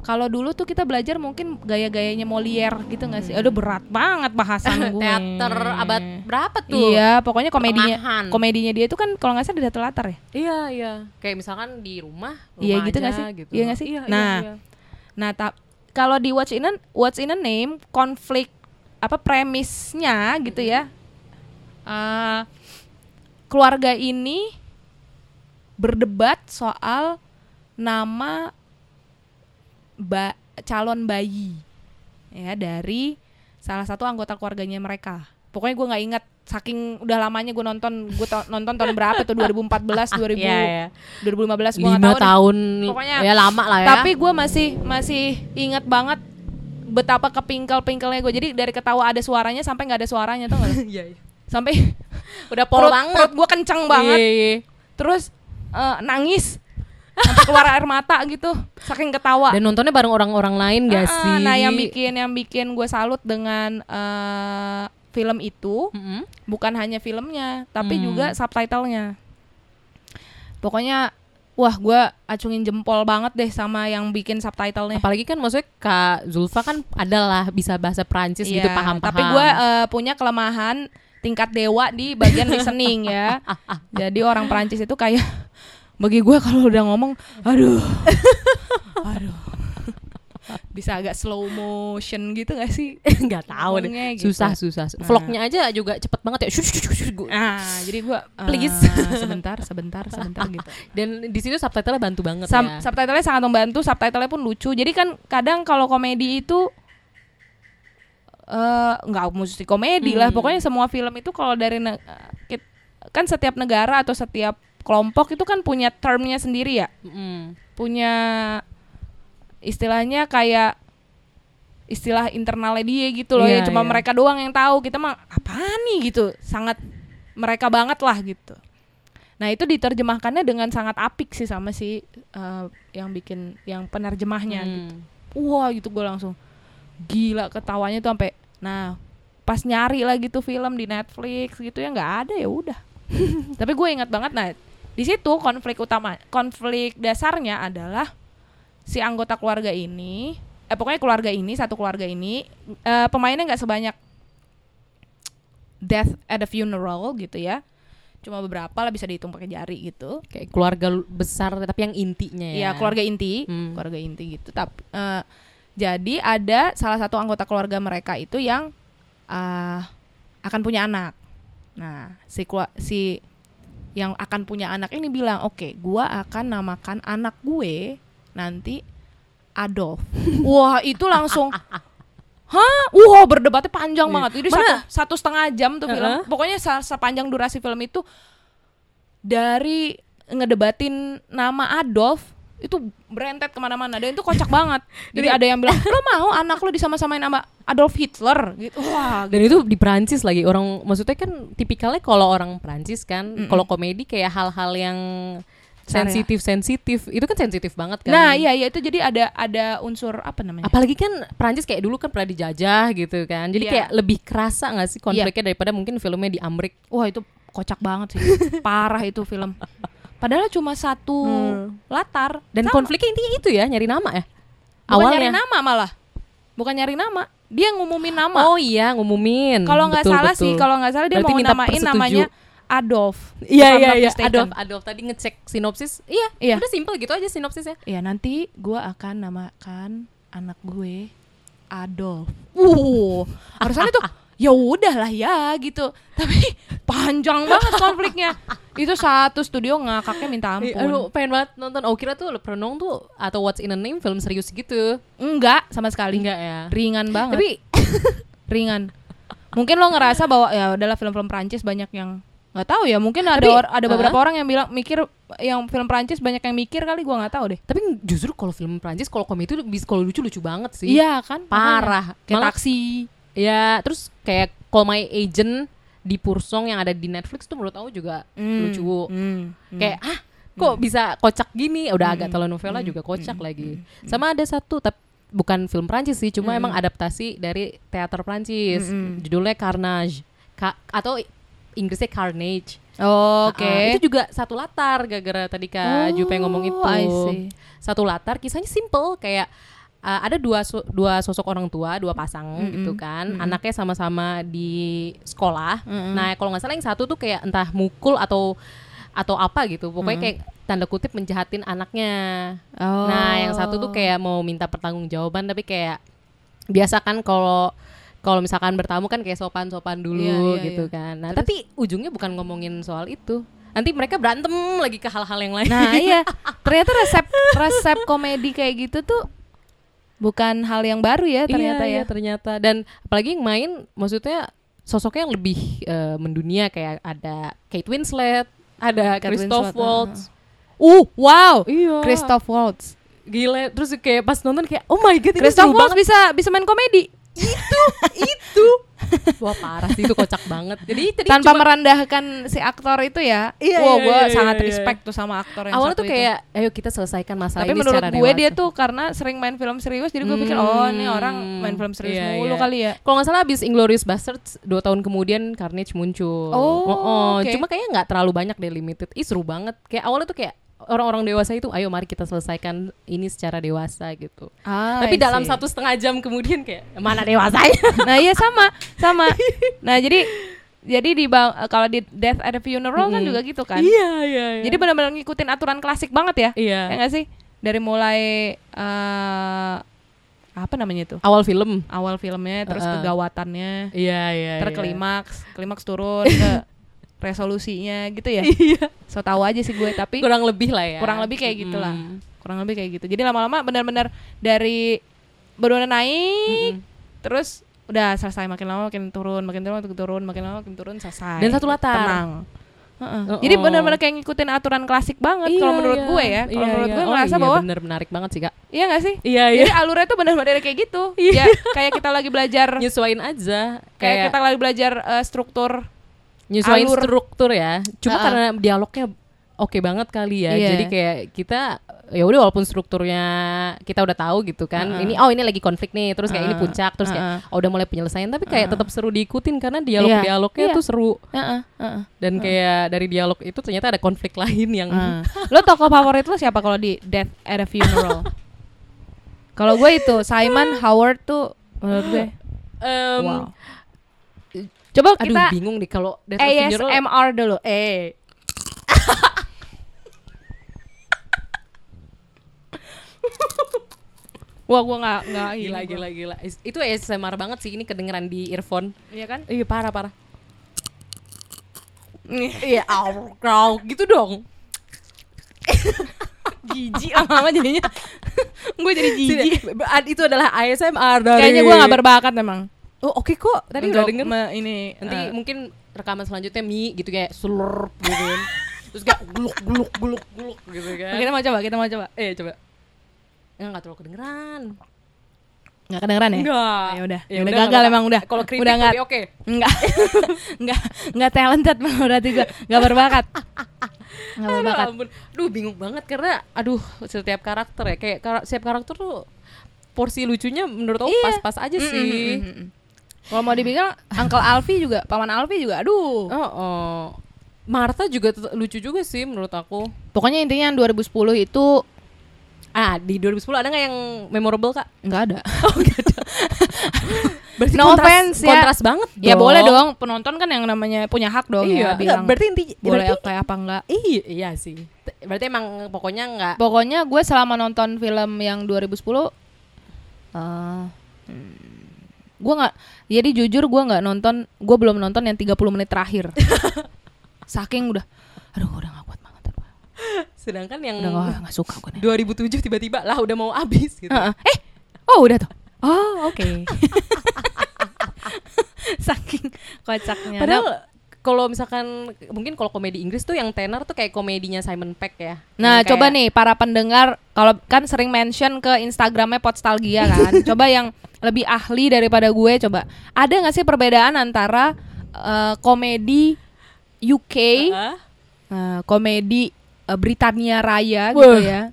kalau dulu tuh kita belajar mungkin gaya-gayanya Molière gitu nggak sih? Aduh berat banget bahasan [laughs] gue. Teater abad berapa tuh? Iya, pokoknya komedinya Pertengahan. komedinya dia itu kan kalau nggak salah di satu latar ya. Iya, iya. Kayak misalkan di rumah, Iya rumah gitu aja, nggak sih? Gitu. Iya nggak sih? Iya, Nah, iya, iya. Nah, ta- kalau di What's in a What's in a Name konflik apa premisnya gitu ya. eh, keluarga ini berdebat soal nama ba- calon bayi ya dari salah satu anggota keluarganya mereka. Pokoknya gue nggak ingat saking udah lamanya gue nonton gue nonton tahun berapa tuh [laughs] 2014 2000 Iya, iya. 2015 gue nggak Lima tahu deh. tahun, Pokoknya- ya lama lah ya. Tapi gue masih masih ingat banget betapa kepingkel-pingkelnya gue. Jadi dari ketawa ada suaranya sampai nggak ada suaranya tuh nggak? [laughs] Iya, iya. sampai [laughs] Udah pol perut, banget. perut gue kenceng banget. Iya, iya. Terus eh, nangis sampai keluar air mata gitu saking ketawa Dan nontonnya bareng orang-orang lain gak Ah, sih? nah yang bikin yang bikin gue salut dengan eh, film itu Mm-mm. bukan hanya filmnya tapi Hmm. juga subtitlenya pokoknya wah gue acungin jempol banget deh sama yang bikin subtitlenya Apalagi kan maksudnya Kak Zulfa kan adalah bisa bahasa Perancis gitu Iya, paham-paham. Tapi gue eh, punya kelemahan tingkat dewa di bagian listening ya. [laughs] Jadi orang Perancis itu kayak bagi gue kalau udah ngomong, aduh, aduh, bisa agak slow motion gitu gak sih? nggak tahu deh. Gitu. Susah susah. Vlognya aja juga cepet banget ya. Shush, shush, shush, gua- Ah, jadi gue Please. sebentar, sebentar, sebentar gitu. [laughs] Dan di situ subtitlenya bantu banget Sub- ya. Subtitlenya sangat membantu, subtitlenya pun lucu. Jadi kan kadang kalau komedi itu eh nggak mesti komedi lah, Hmm. pokoknya semua film itu kalau dari kan setiap negara atau setiap kelompok itu kan punya termnya sendiri ya, Mm. punya istilahnya kayak istilah internalnya dia gitu loh Iya, ya cuma iya. mereka doang yang tahu kita mah apa nih gitu sangat mereka banget lah gitu nah itu diterjemahkannya dengan sangat apik sih sama si eh, yang bikin yang penerjemahnya gitu. Hmm. wah gitu gue langsung gila ketawanya tuh sampai nah pas nyari lagi tuh film di Netflix gitu ya nggak ada ya udah [laughs] tapi gue ingat banget nah di situ konflik utama konflik dasarnya adalah si anggota keluarga ini eh pokoknya keluarga ini satu keluarga ini eh, pemainnya nggak sebanyak Death at a Funeral gitu ya cuma beberapa lah bisa dihitung pakai jari gitu Kayak keluarga lu- besar tapi yang intinya ya. Iya keluarga inti, Hmm. keluarga inti gitu. Tapi eh, jadi ada salah satu anggota keluarga mereka itu yang ah, akan punya anak. Nah si si yang akan punya anak ini bilang, oke, gua akan namakan anak gue nanti Adolf. [laughs] Wah itu langsung Hah? Wah berdebatnya panjang Iya. banget. Itu Mana? satu, satu setengah jam tuh film. Heeh. Pokoknya sa- sepanjang durasi film itu dari ngedebatin nama Adolf itu berentet ke mana-mana dan itu kocak banget. [laughs] Jadi ada yang bilang lo mau anak lo disama-samain sama Adolf Hitler gitu. Wah. [laughs] Dan itu di Perancis lagi orang maksudnya kan tipikalnya kalau orang Perancis kan kalau komedi kayak hal-hal yang sensitif sensitif itu kan sensitif banget kan. Nah iya iya itu jadi ada ada unsur apa namanya? Apalagi kan Perancis kayak dulu kan pernah dijajah gitu kan. Jadi Iya. kayak lebih kerasa nggak sih konfliknya daripada mungkin filmnya di Amrik. Wah itu kocak banget sih. [laughs] Parah itu film. Padahal cuma satu latar Dan Sama. konfliknya intinya itu ya nyari nama ya. Bukan nyari Awalnya. nama malah. Bukan nyari nama. Dia ngumumin nama. Oh iya ngumumin. kalau nggak Betul, salah sih, betul. kalau nggak salah dia Berarti mau namain persetuju. namanya Adolf. Iya iya iya. Adolf Adolf tadi ngecek sinopsis. Iya, Iya. Udah simple gitu aja sinopsisnya. Ya nanti gua akan namakan anak gue Adolf. Uh, harusnya tuh [laughs] ya udahlah ya gitu. Tapi [laughs] panjang banget konfliknya. Itu satu studio ngakaknya minta ampun. Aduh, pengen banget nonton. Oh kira tuh Le Prenong tuh atau What's in a Name film serius gitu. Enggak sama sekali. Enggak ya. Ringan banget. Tapi [laughs] ringan. Mungkin lo ngerasa bahwa ya adalah film-film Prancis banyak yang nggak tahu ya mungkin ada Tapi, or- ada beberapa Hah? orang yang bilang mikir yang film Prancis banyak yang mikir kali gua nggak tahu deh tapi justru kalau film Prancis kalau komedi itu bis- kalau lucu lucu banget sih. iya kan Parah. Kayak Malah- taksi Ya, terus kayak Call My Agent di Pursong yang ada di Netflix tuh menurut aku juga Hmm, lucu. hmm, hmm. Kayak ah kok bisa kocak gini? Udah agak telenovela juga kocak lagi. Sama ada satu tapi bukan film Prancis sih, cuma emang adaptasi dari teater Prancis. Judulnya Carnage. Ka- atau Inggrisnya Carnage. Oh, oke Ah, itu juga satu latar gara-gara tadi Kak Jupe ngomong itu. I see. Satu latar kisahnya simple kayak uh, ada dua so- dua sosok orang tua, dua pasang gitu kan. Anaknya sama-sama di sekolah. Nah, kalau nggak salah yang satu tuh kayak entah mukul atau atau apa gitu. Pokoknya kayak tanda kutip menjahatin anaknya. Oh. Nah, yang satu tuh kayak mau minta pertanggungjawaban tapi kayak biasa kan kalau kalau misalkan bertamu kan kayak sopan-sopan dulu Iya, iya, gitu iya. kan. Nah, tapi ujungnya bukan ngomongin soal itu. Nanti mereka berantem lagi ke hal-hal yang lain. Nah iya, [laughs] ternyata resep resep komedi kayak gitu tuh bukan hal yang baru ya ternyata Iya, ya. iya, ternyata. Dan apalagi yang main maksudnya sosoknya yang lebih eh, mendunia kayak ada Kate Winslet, ada Kate Christoph Winslet, Waltz. Uh, wow. Iya. Christoph Waltz. Gila, terus kayak pas nonton kayak oh my god Christoph Waltz banget. bisa bisa main komedi. Itu itu wah parah sih itu kocak banget jadi tadi tanpa cuma- merendahkan si aktor itu ya. Iya, wow, iya, gue iya, sangat iya, iya. respect tuh sama aktor yang awalnya satu tuh itu. kayak ayo kita selesaikan masalah Tapi ini menurut secara gue dewasa. dia tuh karena sering main film serius jadi gue pikir oh ini orang main film serius Iya, mulu iya. kali ya. Kalau nggak salah abis Inglorious Bastards dua tahun kemudian Carnage muncul. Oh, oke. Cuma kayaknya nggak terlalu banyak deh limited. Ih seru banget. Kayak awalnya tuh kayak orang-orang dewasa itu, ayo mari kita selesaikan ini secara dewasa gitu. Ah, Tapi dalam satu setengah jam kemudian kayak mana dewasanya? [laughs] Nah iya sama sama. [laughs] Nah jadi jadi di bang- kalau di Death at a Funeral kan juga gitu kan. iya iya. iya. Jadi benar-benar ngikutin aturan klasik banget ya. Iya. Ya sih? Dari mulai eh apa namanya itu? awal film. Awal filmnya, terus Uh-uh. kegawatannya, Iya iya. terklimaks, klimaks turun ke [laughs] resolusinya gitu ya. Iya. So tahu aja sih gue, tapi Kurang lebih lah ya. kurang lebih kayak gitulah. Mm. Kurang lebih kayak gitu. Jadi lama-lama benar-benar dari benar naik, terus udah selesai makin lama makin turun, makin turun makin turun, makin lama makin turun selesai. Dan satu latar. Tenang. Heeh. Oh, Jadi benar-benar kayak ngikutin aturan klasik banget kalau Iya, menurut iya. gue ya. Kalau Iya, menurut iya. gue Oh, ngerasa iya, bahwa bener menarik banget sih kak. iya gak sih? Iya Jadi alurnya tuh benar-benar kayak gitu. Ya kayak kita lagi belajar Nyesuain aja. kayak kita lagi belajar eh, struktur nyesuaiin alur. struktur ya. Cuma Ha-ha. karena dialognya oke banget kali ya. Iya. Jadi kayak kita ya udah walaupun strukturnya kita udah tahu gitu kan. Ha-ha. Ini oh ini lagi konflik nih, terus kayak ini Ha-ha. puncak, terus kayak Ha-ha. oh udah mulai penyelesaian tapi kayak tetap seru diikutin karena dialog-dialognya Iya. tuh seru. Heeh, heeh. Dan kayak dari dialog itu ternyata ada konflik lain yang Ah. [laughs] Lo tokoh favorit lo siapa kalau di Death at a Funeral? [laughs] kalau gue itu Simon Howard tuh menurut gue. Em, wow. Coba Aduh kita bingung deh kalau ASMR dulu. Eh. [laughs] Wah, gua nggak nggak gila gila gila. Itu ASMR banget sih ini kedengeran di earphone. Iya kan? Iya parah parah. [laughs] Iya, au, au, gitu dong. [laughs] Jijik lama-lama jadinya. gue jadi jijik. Ad- itu adalah ASMR dari Kayaknya gue nggak berbakat memang. Oh, oke kok. Tadi udah denger. me- ini Nanti eh, mungkin rekaman selanjutnya mie gitu kayak slurp gitu kan. [laughs] Terus kayak gluk gluk gluk gluk gitu kan. kita mau coba, kita mau coba. Eh, coba. Enggak, enggak terlalu kedengeran. Nggak kedengeran ya? Enggak. Ya udah, Ya udah udah, gagal emang udah. Kalau kritik udah nggak lebih oke. Enggak. [laughs] Enggak enggak talented berarti gue nggak berbakat. Nggak Aduh, berbakat. ampun. Duh, bingung banget karena aduh, setiap karakter ya kayak kar- setiap karakter tuh porsi lucunya menurut aku Iya. pas-pas aja sih. Mm, mm, mm, mm. Kalau mau dibilang Uncle Alfie juga, Paman Alfie juga, aduh. Oh, oh. Martha juga lucu juga sih menurut aku. Pokoknya intinya yang 2010 itu Ah, di 2010 ada nggak yang memorable, Kak? [laughs] nggak ada. Berarti No kontras, offense ya. kontras banget ya dong. boleh dong, penonton kan yang namanya punya hak dong Iya, ya bilang. enggak, berarti inti boleh berarti, kayak apa enggak. Iya, iya sih. Berarti emang pokoknya nggak Pokoknya gue selama nonton film yang 2010 eh gue nggak jadi jujur gue nggak nonton gue belum nonton yang 30 menit terakhir. [laughs] Saking udah aduh udah gak kuat banget udah sedangkan yang gak, gak suka gue nih. 2007 tiba-tiba lah udah mau habis gitu. Heeh. eh oh udah tuh. Oh oke. [laughs] Saking kocaknya. Padahal Nah, kalau misalkan mungkin kalau komedi Inggris tuh yang tenor tuh kayak komedinya Simon Peck ya. Nah, Yang coba kayak- nih para pendengar kalau kan sering mention ke Instagramnya Podstalgia kan. [laughs] coba yang lebih ahli daripada gue coba. Ada nggak sih perbedaan antara eh, komedi UK, Hah? eh, komedi eh, Britania Raya gitu ya,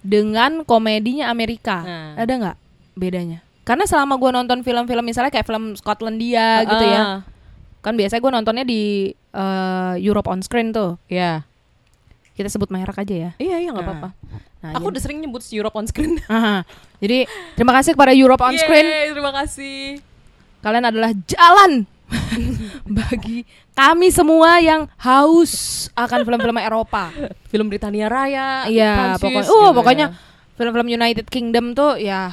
dengan komedinya Amerika? Nah. Ada nggak bedanya? Karena selama gue nonton film-film misalnya kayak film Skotlandia gitu ya, kan biasanya gue nontonnya di eh, Europe on Screen tuh. Iya. Kita sebut merek aja ya. Iya, iya nggak Nah. apa-apa. Nah, Aku udah sering nyebut Europe on screen. [laughs] Aha. Jadi terima kasih kepada Europe on Screen. Yeay, terima kasih. Kalian adalah jalan [laughs] bagi kami semua yang haus akan film-film Eropa. [laughs] Film Britania Raya. Iya, pokoknya. gitu Oh, ya. pokoknya film-film United Kingdom tuh ya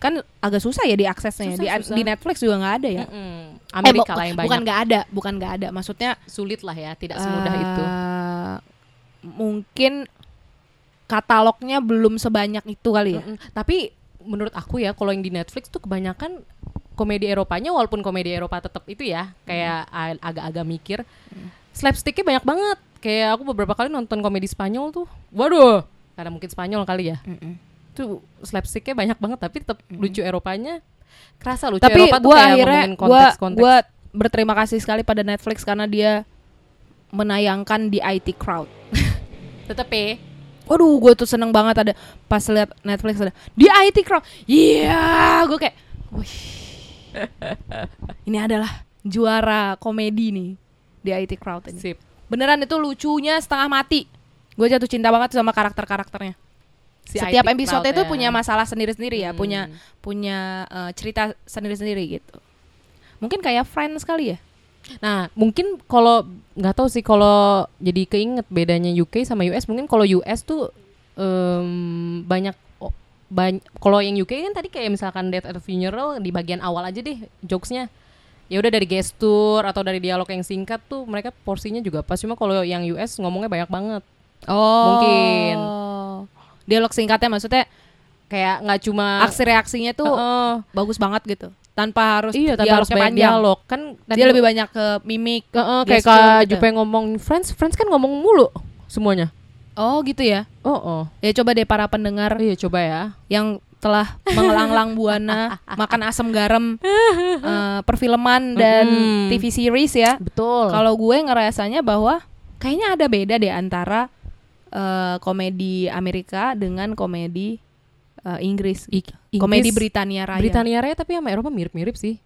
kan agak susah ya diaksesnya. Susah, di, susah. di Netflix juga nggak ada ya. Mm-mm. Eh, Amerika bu- lah yang banyak. bukan nggak ada, bukan nggak ada. Maksudnya sulit lah ya, tidak semudah eh, itu. Mungkin katalognya belum sebanyak itu kali ya. Mm-mm. Tapi menurut aku ya, kalau yang di Netflix tuh kebanyakan komedi Eropanya, walaupun komedi Eropa tetap itu ya, kayak a- agak-agak mikir, slapsticknya banyak banget. Kayak aku beberapa kali nonton komedi Spanyol tuh, waduh, karena mungkin Spanyol kali ya. Mm-mm. Tuh slapsticknya banyak banget, tapi tetap lucu Eropanya kerasa lucu Tapi Eropa kayak akhirnya ngomongin gue konteks-konteks. gue berterima kasih sekali pada Netflix karena dia menayangkan di IT crowd. [laughs] tetep ya Waduh, gue tuh seneng banget ada pas lihat Netflix ada di IT crowd. Iya, gue kayak, wih, [laughs] ini adalah juara komedi nih di IT crowd ini. sip Beneran itu lucunya setengah mati. Gue jatuh cinta banget sama karakter-karakternya. Si Setiap episode itu ya. punya masalah sendiri-sendiri ya, Hmm. punya punya eh, cerita sendiri-sendiri gitu. Mungkin kayak Friends kali ya. Nah, mungkin kalau nggak tahu sih kalau jadi keinget bedanya UK sama US, mungkin kalau US tuh em, banyak oh, bany- kalau yang UK kan tadi kayak misalkan Death at a Funeral di bagian awal aja deh jokesnya. Ya udah dari gestur atau dari dialog yang singkat tuh mereka porsinya juga pas. Cuma kalau yang US ngomongnya banyak banget. Oh. Mungkin. Dialog singkatnya maksudnya Kayak nggak cuma aksi reaksinya tuh Heeh. bagus banget gitu. Tanpa harus iya, tanpa harus banyak panjang. dialog kan. Dia lebih banyak ke mimik. Heeh, kayak gestur Kak gitu. Jupe ngomong Friends, Friends kan ngomong mulu semuanya. Oh gitu ya. Oh, oh. Ya coba deh para pendengar Iya, coba ya. yang telah mengelanglang buana [laughs] makan asam garam [laughs] eh, perfilman dan Mm-mm. TV series ya. Betul. Kalau gue ngerasanya bahwa kayaknya ada beda deh antara eh, komedi Amerika dengan komedi eh, Inggris. I- Komedi Inggris- Britania Raya. Britania Raya tapi sama Eropa mirip-mirip sih.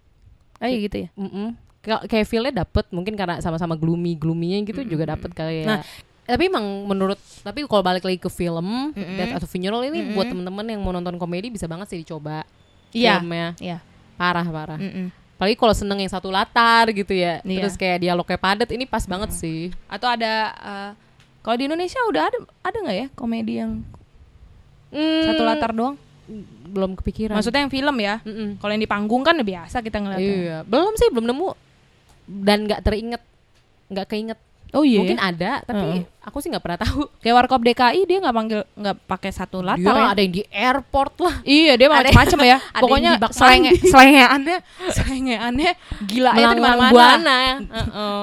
Ah, iya gitu ya. Mm-mm. Ka- Kayak feel-nya dapet mungkin karena sama-sama gloomy gloomy-nya gitu juga dapet kali ya. Nah. tapi emang menurut tapi kalau balik lagi ke film Death at a Funeral ini buat temen-temen yang mau nonton komedi bisa banget sih dicoba Iya. filmnya Iya. parah parah Mm-mm. apalagi kalau seneng yang satu latar gitu ya Iya. terus kayak dialognya padat ini pas banget sih Atau ada eh, kalau di Indonesia udah ada ada nggak ya komedi yang Hmm, satu latar doang? belum kepikiran. Maksudnya yang film ya. Kalau yang di panggung kan biasa kita ngeliatnya. iya. Belum sih belum nemu. Dan nggak teringet nggak keinget Oh iya. mungkin ada tapi aku sih nggak pernah tahu Kayak Warkop DKI dia nggak panggil nggak pakai satu latar dia ya. ada yang di airport lah Iya dia macam-macam ya. [laughs] ada Pokoknya selenge [laughs] selengeannya selengeannya gila ya di mana-mana.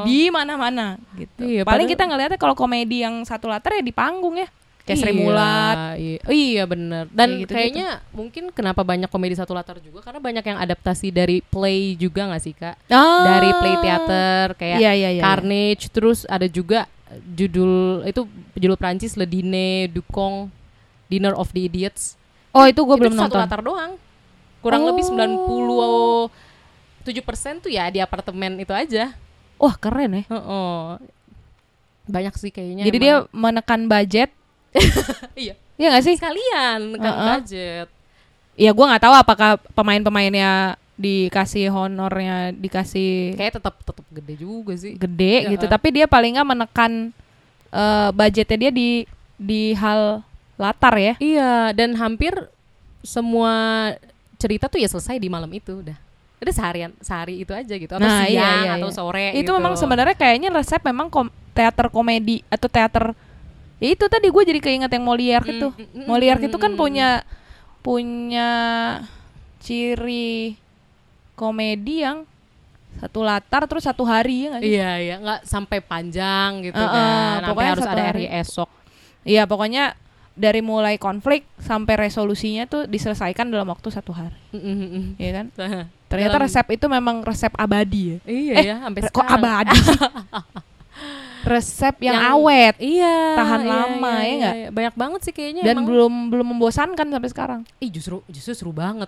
Di mana-mana gitu. Iya, Paling padahal- kita ngeliatnya kalau komedi yang satu latar ya di panggung ya. Kayak Sri Iya, Mulat. Iya, iya bener. Dan Kayak gitu-gitu. kayaknya mungkin kenapa banyak komedi satu latar juga karena banyak yang adaptasi dari play juga nggak sih kak? Ah. Dari play teater kayak Iya, iya, iya, Carnage, terus ada juga judul itu judul Prancis Le Dîner du Con, Dinner of the Idiots. Oh itu gue itu belum satu nonton. latar doang. Kurang Oh. lebih 97% tuh ya di apartemen itu aja. Wah keren ya. Heeh. Banyak sih kayaknya. Jadi dia menekan budget. [laughs] iya Iya gak sih? sekalian kan Heeh. budget. Ya gue nggak tahu apakah pemain-pemainnya dikasih honornya dikasih Kayak tetap tetap gede juga sih. gede Ya. gitu. Tapi dia paling nggak menekan eh, budgetnya dia di di hal latar ya. Iya, dan hampir semua cerita tuh ya selesai di malam itu udah. Udah seharian, sehari itu aja gitu atau Nah, iya, siang iya, atau iya. sore itu gitu. memang sebenarnya kayaknya resep memang kom- teater komedi atau teater ya itu tadi gue jadi keinget yang Molière Mm, itu mm, mm, Molière mm, itu kan mm. punya punya ciri komedi yang satu latar terus satu hari ya nggak sih? Iya, iya, nggak sampai panjang gitu Heeh, kan. Pokoknya harus ada hari. esok. Iya pokoknya dari mulai konflik sampai resolusinya tuh diselesaikan dalam waktu satu hari, Mm, mm, mm. ya kan? [laughs] Ternyata Dalam- resep itu memang resep abadi ya. Iya Eh, ya, sampai Re-. Kok abadi sih? [laughs] resep yang, Yang- awet Iya. Tahan iya, lama, iya, ya nggak? iya. Banyak banget sih kayaknya dan emang. belum belum membosankan sampai sekarang. Ih, justru justru seru banget.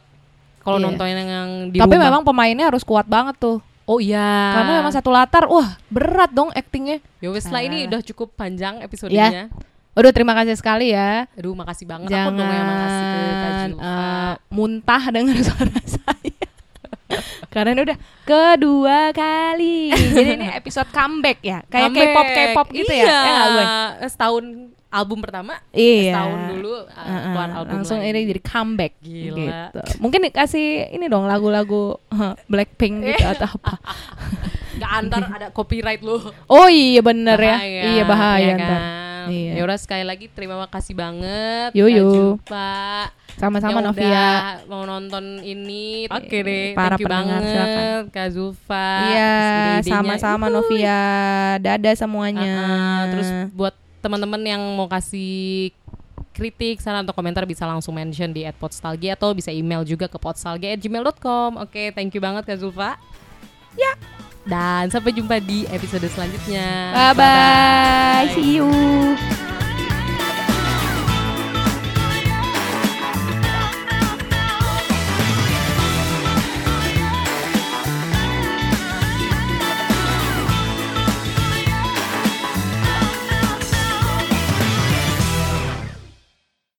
Kalau Iya. nonton yang di Tapi rumah. memang pemainnya harus kuat banget tuh. Oh iya. Karena memang satu latar, wah berat dong aktingnya. Ya wes lah ini Ah. udah cukup panjang episodenya. Aduh terima kasih sekali ya. Aduh makasih banget aku dong yang makasih ke Kak Jangan eh, muntah dengar suara [laughs] saya. Karena ini udah kedua kali. Jadi ini episode comeback ya. Kayak. K-pop K-pop gitu ya. Iya. Ya gue? Setahun album pertama, Iya. setahun dulu uh, keluar album langsung lagi. ini jadi comeback Gila. gitu. Mungkin dikasih ini dong lagu-lagu huh, Blackpink [laughs] gitu atau apa. Nggak antar ada copyright lu. Oh iya bener ya. Bahaya, Iya bahaya ya kan? Iya. Ya udah sekali lagi terima kasih banget. Yo, Kak yo. Julfa. Sama-sama yang Novia. mau nonton ini. Oke deh, Para thank you pendengar, banget silakan. Kak Zulfa. Iya, sama-sama Novia. Dadah semuanya. Uh-uh, terus buat teman-teman yang mau kasih kritik, saran atau komentar bisa langsung mention di @podstalgia atau bisa email juga ke podstalgia@gmail.com. Oke, thank you banget Kak Zulfa. Ya. Dan sampai jumpa di episode selanjutnya. Bye bye. See you.